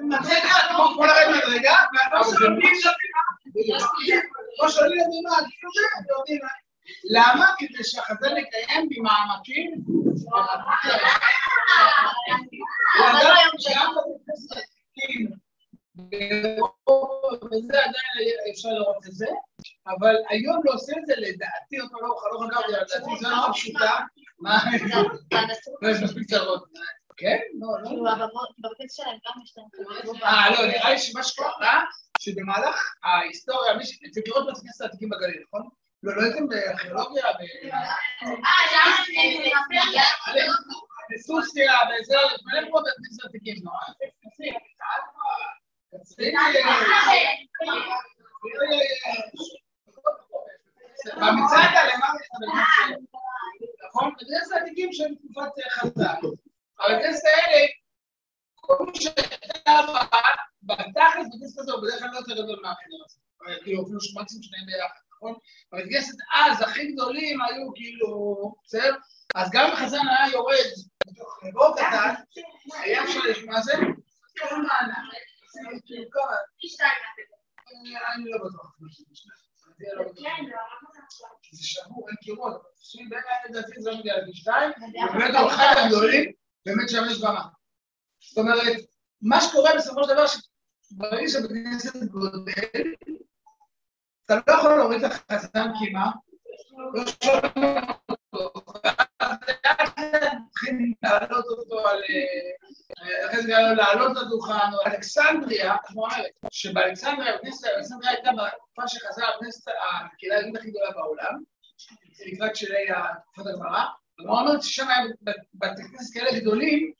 Speaker 1: אני ככה, כמו כל הרגע רגע, והלא שומעים לא שואלים אותי מה, זה, אתם יודעים מה. למה? כדי שהחזן יקיים ממעמקים. וזה עדיין אפשר לראות את זה, אבל היום לא עושה את זה לדעתי, אותו לא חגרתי, לדעתי זה נורא פשוטה. מה? לא, יש מספיק צרות. כן? לא, לא.
Speaker 2: כאילו, בבקש שלהם גם יש להם
Speaker 1: אה, לא, נראה לי שמה שקרה, שבמהלך ההיסטוריה, מי ש... אתם מכירות בתי כנסת העתיקים בגליל, נכון? לא, לא הייתם בארכיאולוגיה, בסוסיה, בזה, מלא כנסת עתיקים, נורא. במצעד הלמעלה, נכון? בתי כנסת העתיקים שהם תקופת חז"ל. אבל בכנסת האלה, כל מי שהייתה בתכלס בכנסת הזה, הוא בדרך כלל לא יותר גדול מהחדר הזה. כאילו, אפילו שמקסימום שניים ביחד, נכון? אבל בכנסת אז, הכי גדולים היו כאילו, בסדר? אז גם אם חזן היה יורד בתוך בור קטן, היה אפשר, מה זה? אני לא בטוח. זה שבור, אין קירות. תחשבי, בין לדעתי זה לא מגיע לפי שתיים, ובאמת הוא אחד הגדולים, באמת שם יש במה. זאת אומרת, מה שקורה בסופו של דבר, שברגע שבכנסת גודל, אתה לא יכול להוריד את החסם כמעט, לא שומעים אותו, ואז צריכים להעלות אותו על... אחרי זה לעלות לדוכן, או אלכסנדריה, כמו אומרת, שבאלכסנדריה, אלכסנדריה הייתה בתקופה שחזרה הכנסת, הקהילה היהודית הכי גדולה בעולם, לקראת שלהי תקופת הגמרא, הגמרא אומרת ששם היה בתי כנסת כאלה גדולים,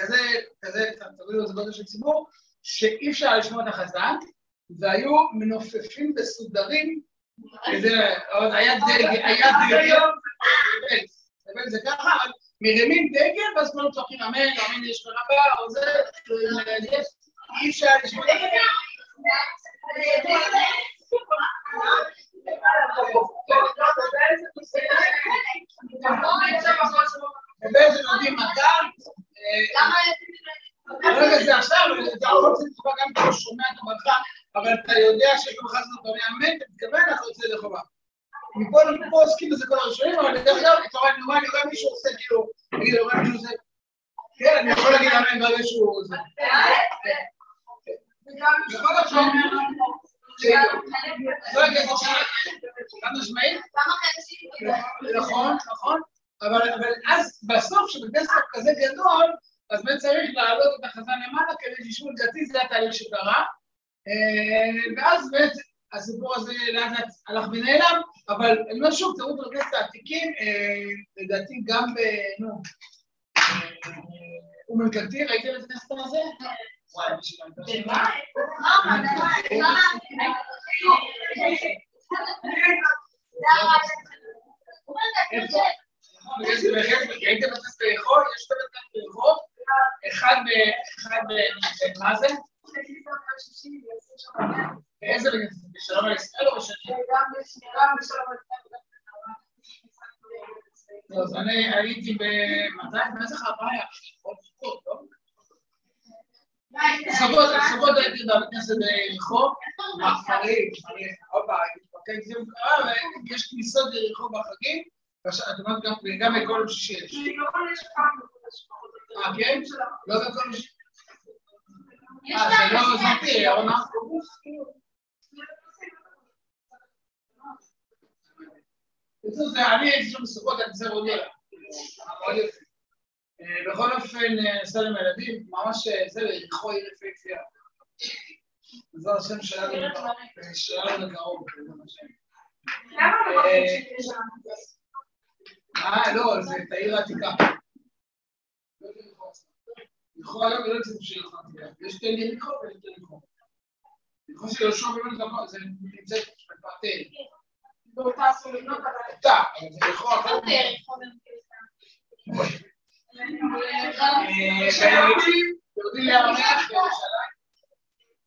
Speaker 1: כזה, כזה, תגידו איזה גודל של ציבור, שאי אפשר לשמוע את החזן, והיו מנופפים בסודרים, עוד היה דגל, היה דגל, זה ככה, מרימים דגל, ואז כולם צוחקים אמן, אמן יש רבה, או זה, אי אפשר לשמוע. ובאיזה יודעים מתי, רגע זה עכשיו, אתה יכול לך גם אתה שומע את הברכה, אבל אתה יודע שיש לך חסד אתה אומר אמן, אתה מתכוון, אתה יוצא ידי חובה. מפה לפה עוסקים בזה כל הראשונים, אבל דרך אגב, אתה רואה, אני רואה מישהו עושה כאילו, נגיד, אני רואה מישהו עושה, כן, אני יכול להגיד אמן ברגע שהוא זה. יכול להיות שהוא לא יודע, חד משמעית? נכון, נכון, אבל אז בסוף, כשבכנסת כזה גדול, אז באמת צריך להעלות את החזן למעלה כדי שישמעו, לדעתי זה התהליך שקרה, ואז באמת הסיפור הזה לאט לאט הלך ונעלם, אבל אני אומר שוב, תראו בכנסת העתיקים, לדעתי גם ב... נו, אום אל-קנטיר, ראיתם את הכנסת הזה? נכון, אחד ב... אחד ב... מה זה? הייתי בבית כנסת ברחוב, מחרים, הופה, יש כניסות לרחוב בחגים, את אומרת גם בכל יום שישי יש. אה, כן? לא בכל שישי. אה, זה לא זאתי, אורנה? בקיצור, זה אני הייתי שם בסוכות, אני לה. מאוד יפה. אה, בכל אופן, נסע עם הילדים, ממש זה, לרחוב עיר. זה השם שלנו שלנו לקרוב.
Speaker 2: למה
Speaker 1: אה, לא, זה את העיר העתיקה. יכול היום לא יוצא בשביל העתיקה. יש תל יריחו ויש תל יריחו. יריחו של יהושע באמת גבוה, זה נמצא בפאתל.
Speaker 2: באותה אבל...
Speaker 1: אותה, אבל זה יריחו אחר. והיהודים יורדים לים המלח בירושלים.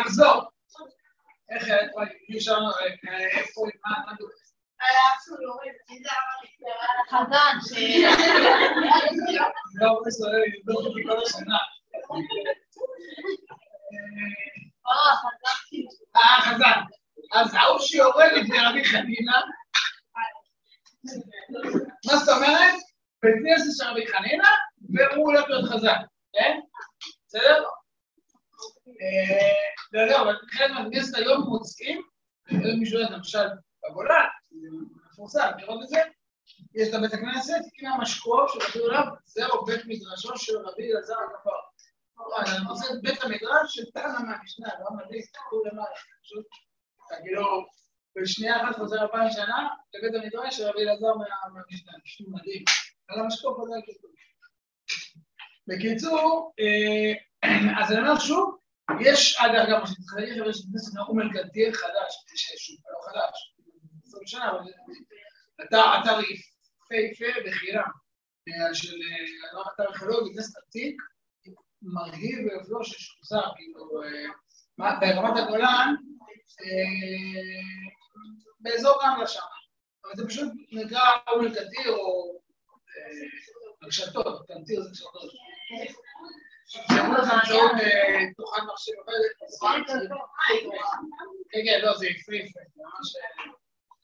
Speaker 1: נחזור. איך, אי אפשר, איפה, מה, מה דורס?
Speaker 2: חזן, ש...
Speaker 1: לא, זה לא אותי כל השנה. אה, חזן. אז ההוא שיורד לפני רבי חנינה, מה זאת אומרת? בית כנסת של רבי חנינה, והוא הולך להיות חזן, כן? בסדר? דרך אגב, אבל חלק מהכנסת היום מוצאים, מישהו יודע, למשל, בגולן, מפורסם, לראות את זה? יש את בית הכנסת, הנה המשקוף שכתוב עליו, זהו בית מדרשו של רבי אלעזר הכפר. אני רוצה את בית המדרש של תנא מהמשנה, לא מדהים, כתוב למעלה, פשוט, כאילו, בשנייה אחת חוזר אלפיים שנה לבית המדרש של רבי אלעזר מהמשנה, פשוט מדהים. על המשקוף הזה. בקיצור, אז אני אומר שוב, יש, אגב, גם מה שתתחלק, אבל יש כנסת נאום אלקנטיר חדש, שוב, לא חדש, 20 שנה, אבל אתר יפהפה בחינם, של אתר ארכיאולוגי, כנסת עתיק, מרהיב ויופיו ששוחזר, כאילו, ברמת הגולן, באזור רמלה שם, אבל זה פשוט נקרא אום אל-קטיר או רשתות, קנטיר זה רשתות. שאמרו לך באמצעות תוכן מחשב כן, כן, לא, זה ממש...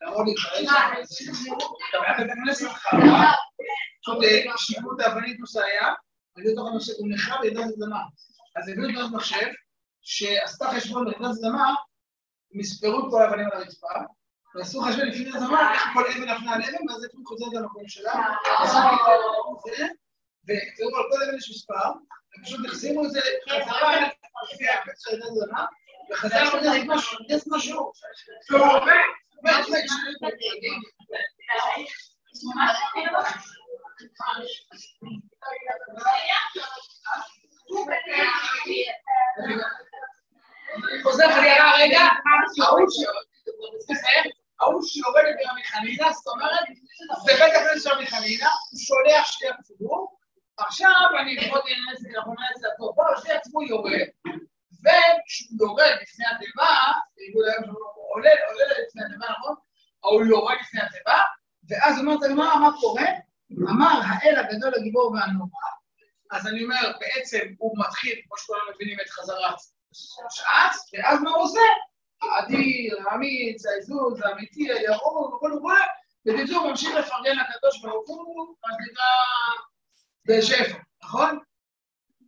Speaker 1: להראות גם היה הכנסת חרבה, שהיה, על תוך המחשב, הוא נחרב לידי אדמה. אז הביאו תוכנת מחשב, שעשתה חשבון ברעידת אדמה, מספרו את כל האבנים על הרצפה, ועשו חשבון לפי רעידת אדמה, איך כל אבן נפלה על אבן, ואז איפה חוזרת למקום שלה, ותראו על כל אבן יש מספר, ופשוט החזירו את זה חזרה של רעידת אדמה, וחזרנו את זה משהו, שהוא עובד, אני חוזר חזרה רגע, ההוא שיורד ברבי חנינא, זאת אומרת, זה בית הכנסת של רבי חנינא, הוא שולח שליח ציבור, עכשיו אני זה הטוב, בואו, שליח ציבור יורד, וכשהוא יורד לפני התיבה, עולה לפני התיבה, נכון? הוא יורד לפני התיבה, ואז אומרת הגמרא, מה קורה? אמר האל הגדול הגיבור והנורא, אז אני אומר, בעצם הוא מתחיל, כמו שכולם מבינים, את חזרת שעת, ואז מה הוא עושה? האדיר, האמיץ, העזוז, האמיתי, הירום, וכל וכל, בקיצור, ממשיך לפרגן לקדוש ברוך הוא, מה שנקרא, בשפע, נכון?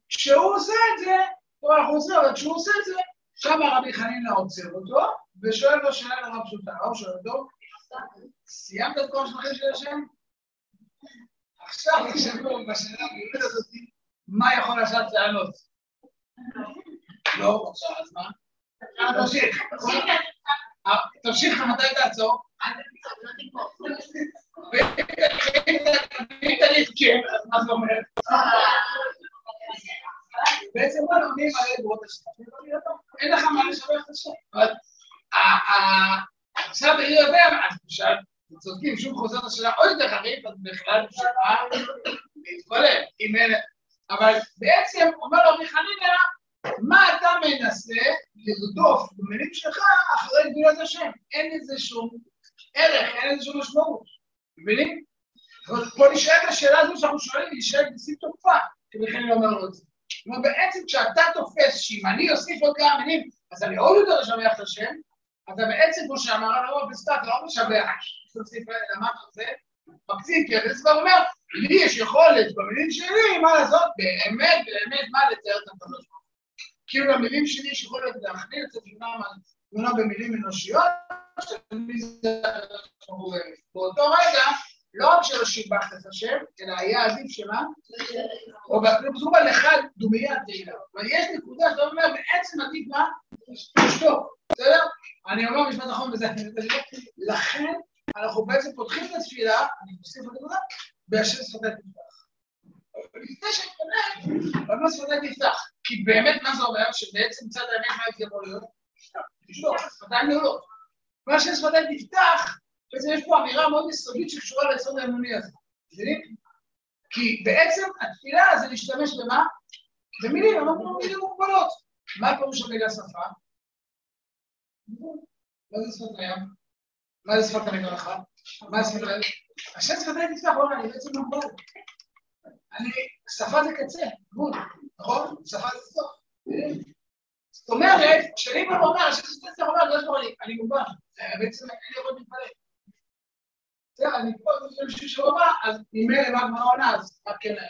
Speaker 1: כשהוא עושה את זה, פה אנחנו עושים, אבל כשהוא עושה את זה, שם רבי חנינא עוצר אותו, ושואל לו שאלה נורא פשוטה, הוא שואל אותו, סיימת את כל השמחים של השם? עכשיו תחשבו בשאלה המיוחדת הזאת, מה יכול עכשיו לענות? לא, עכשיו, אז מה? תמשיך. תמשיך, מתי תעצור? אז אומרת? בעצם מה לומדים על אגרות השם? אין לך מה לשבח את השם. עכשיו אני יודע, צודקים, שוב חוזרת השאלה עוד יותר חריף, אז בכלל בשבילה להתפלל, אם אין... אבל בעצם אומר לו רבי חנינא, מה אתה מנסה לרדוף במילים שלך אחרי גבולת השם? אין לזה שום ערך, אין לזה שום משמעות. מבינים? פה נשאלת השאלה הזו שאנחנו שואלים, היא נשאלת בשיא תוקפה, כדי כן אומר לו את זה. כלומר, בעצם כשאתה תופס שאם אני אוסיף עוד כמה מילים, אז אני עוד יותר אשבח את השם, אתה בעצם, כמו שאמר הרב בסטאט, לא משבח, תוסיף למטה זה, מקצין, כי הכסף אומר, לי יש יכולת במילים שלי, מה לעשות, באמת, באמת, מה לתאר את הקדוש ברוך כאילו במילים שלי יש יכולת להכניס את התמונה במילים אנושיות, באותו רגע, לא רק שלא שיבחת את השם, אלא היה עדיף שמה? או כתוב על אחד דומייה תהילה. אבל יש נקודה שאתה אומר, בעצם עדיף מה? תשתוק, בסדר? אני אומר משפט אחרון בזה, לכן אנחנו בעצם פותחים את התפילה, אני מוסיף את זה, בהשם שפתי תפתח. לפני שאני פונה, אבל מה שפתי תפתח? כי באמת מה זה אומר? שבעצם צד האמת מה יכול להיות? תשתוק, שפתיים נעולות. מה ששפתי תפתח, בעצם יש פה אמירה מאוד יסודית שקשורה ליסוד האמוני הזה. מבינים? כי בעצם התפילה זה להשתמש במה? במילים, אמרנו מילים מוגבלות. מה פירוש המילה שפה? מה זה שפת הים? מה זה שפת המדרכה? מה זה שפת הים? השם שפתיי תפתח, וואלה, אני בעצם מוגבל. אני, שפה זה קצה, גבול, נכון? שפה זה סוף. זאת אומרת, כשאני ואומר, השם שפתיי תפתח, אומר, לא לי, אני מוגבל. בעצם לי יכול להתפלל. בסדר, אני פה, אני חושב שבוע הבא, אז אם אין למה גמרא עונה, אז מה כן היה?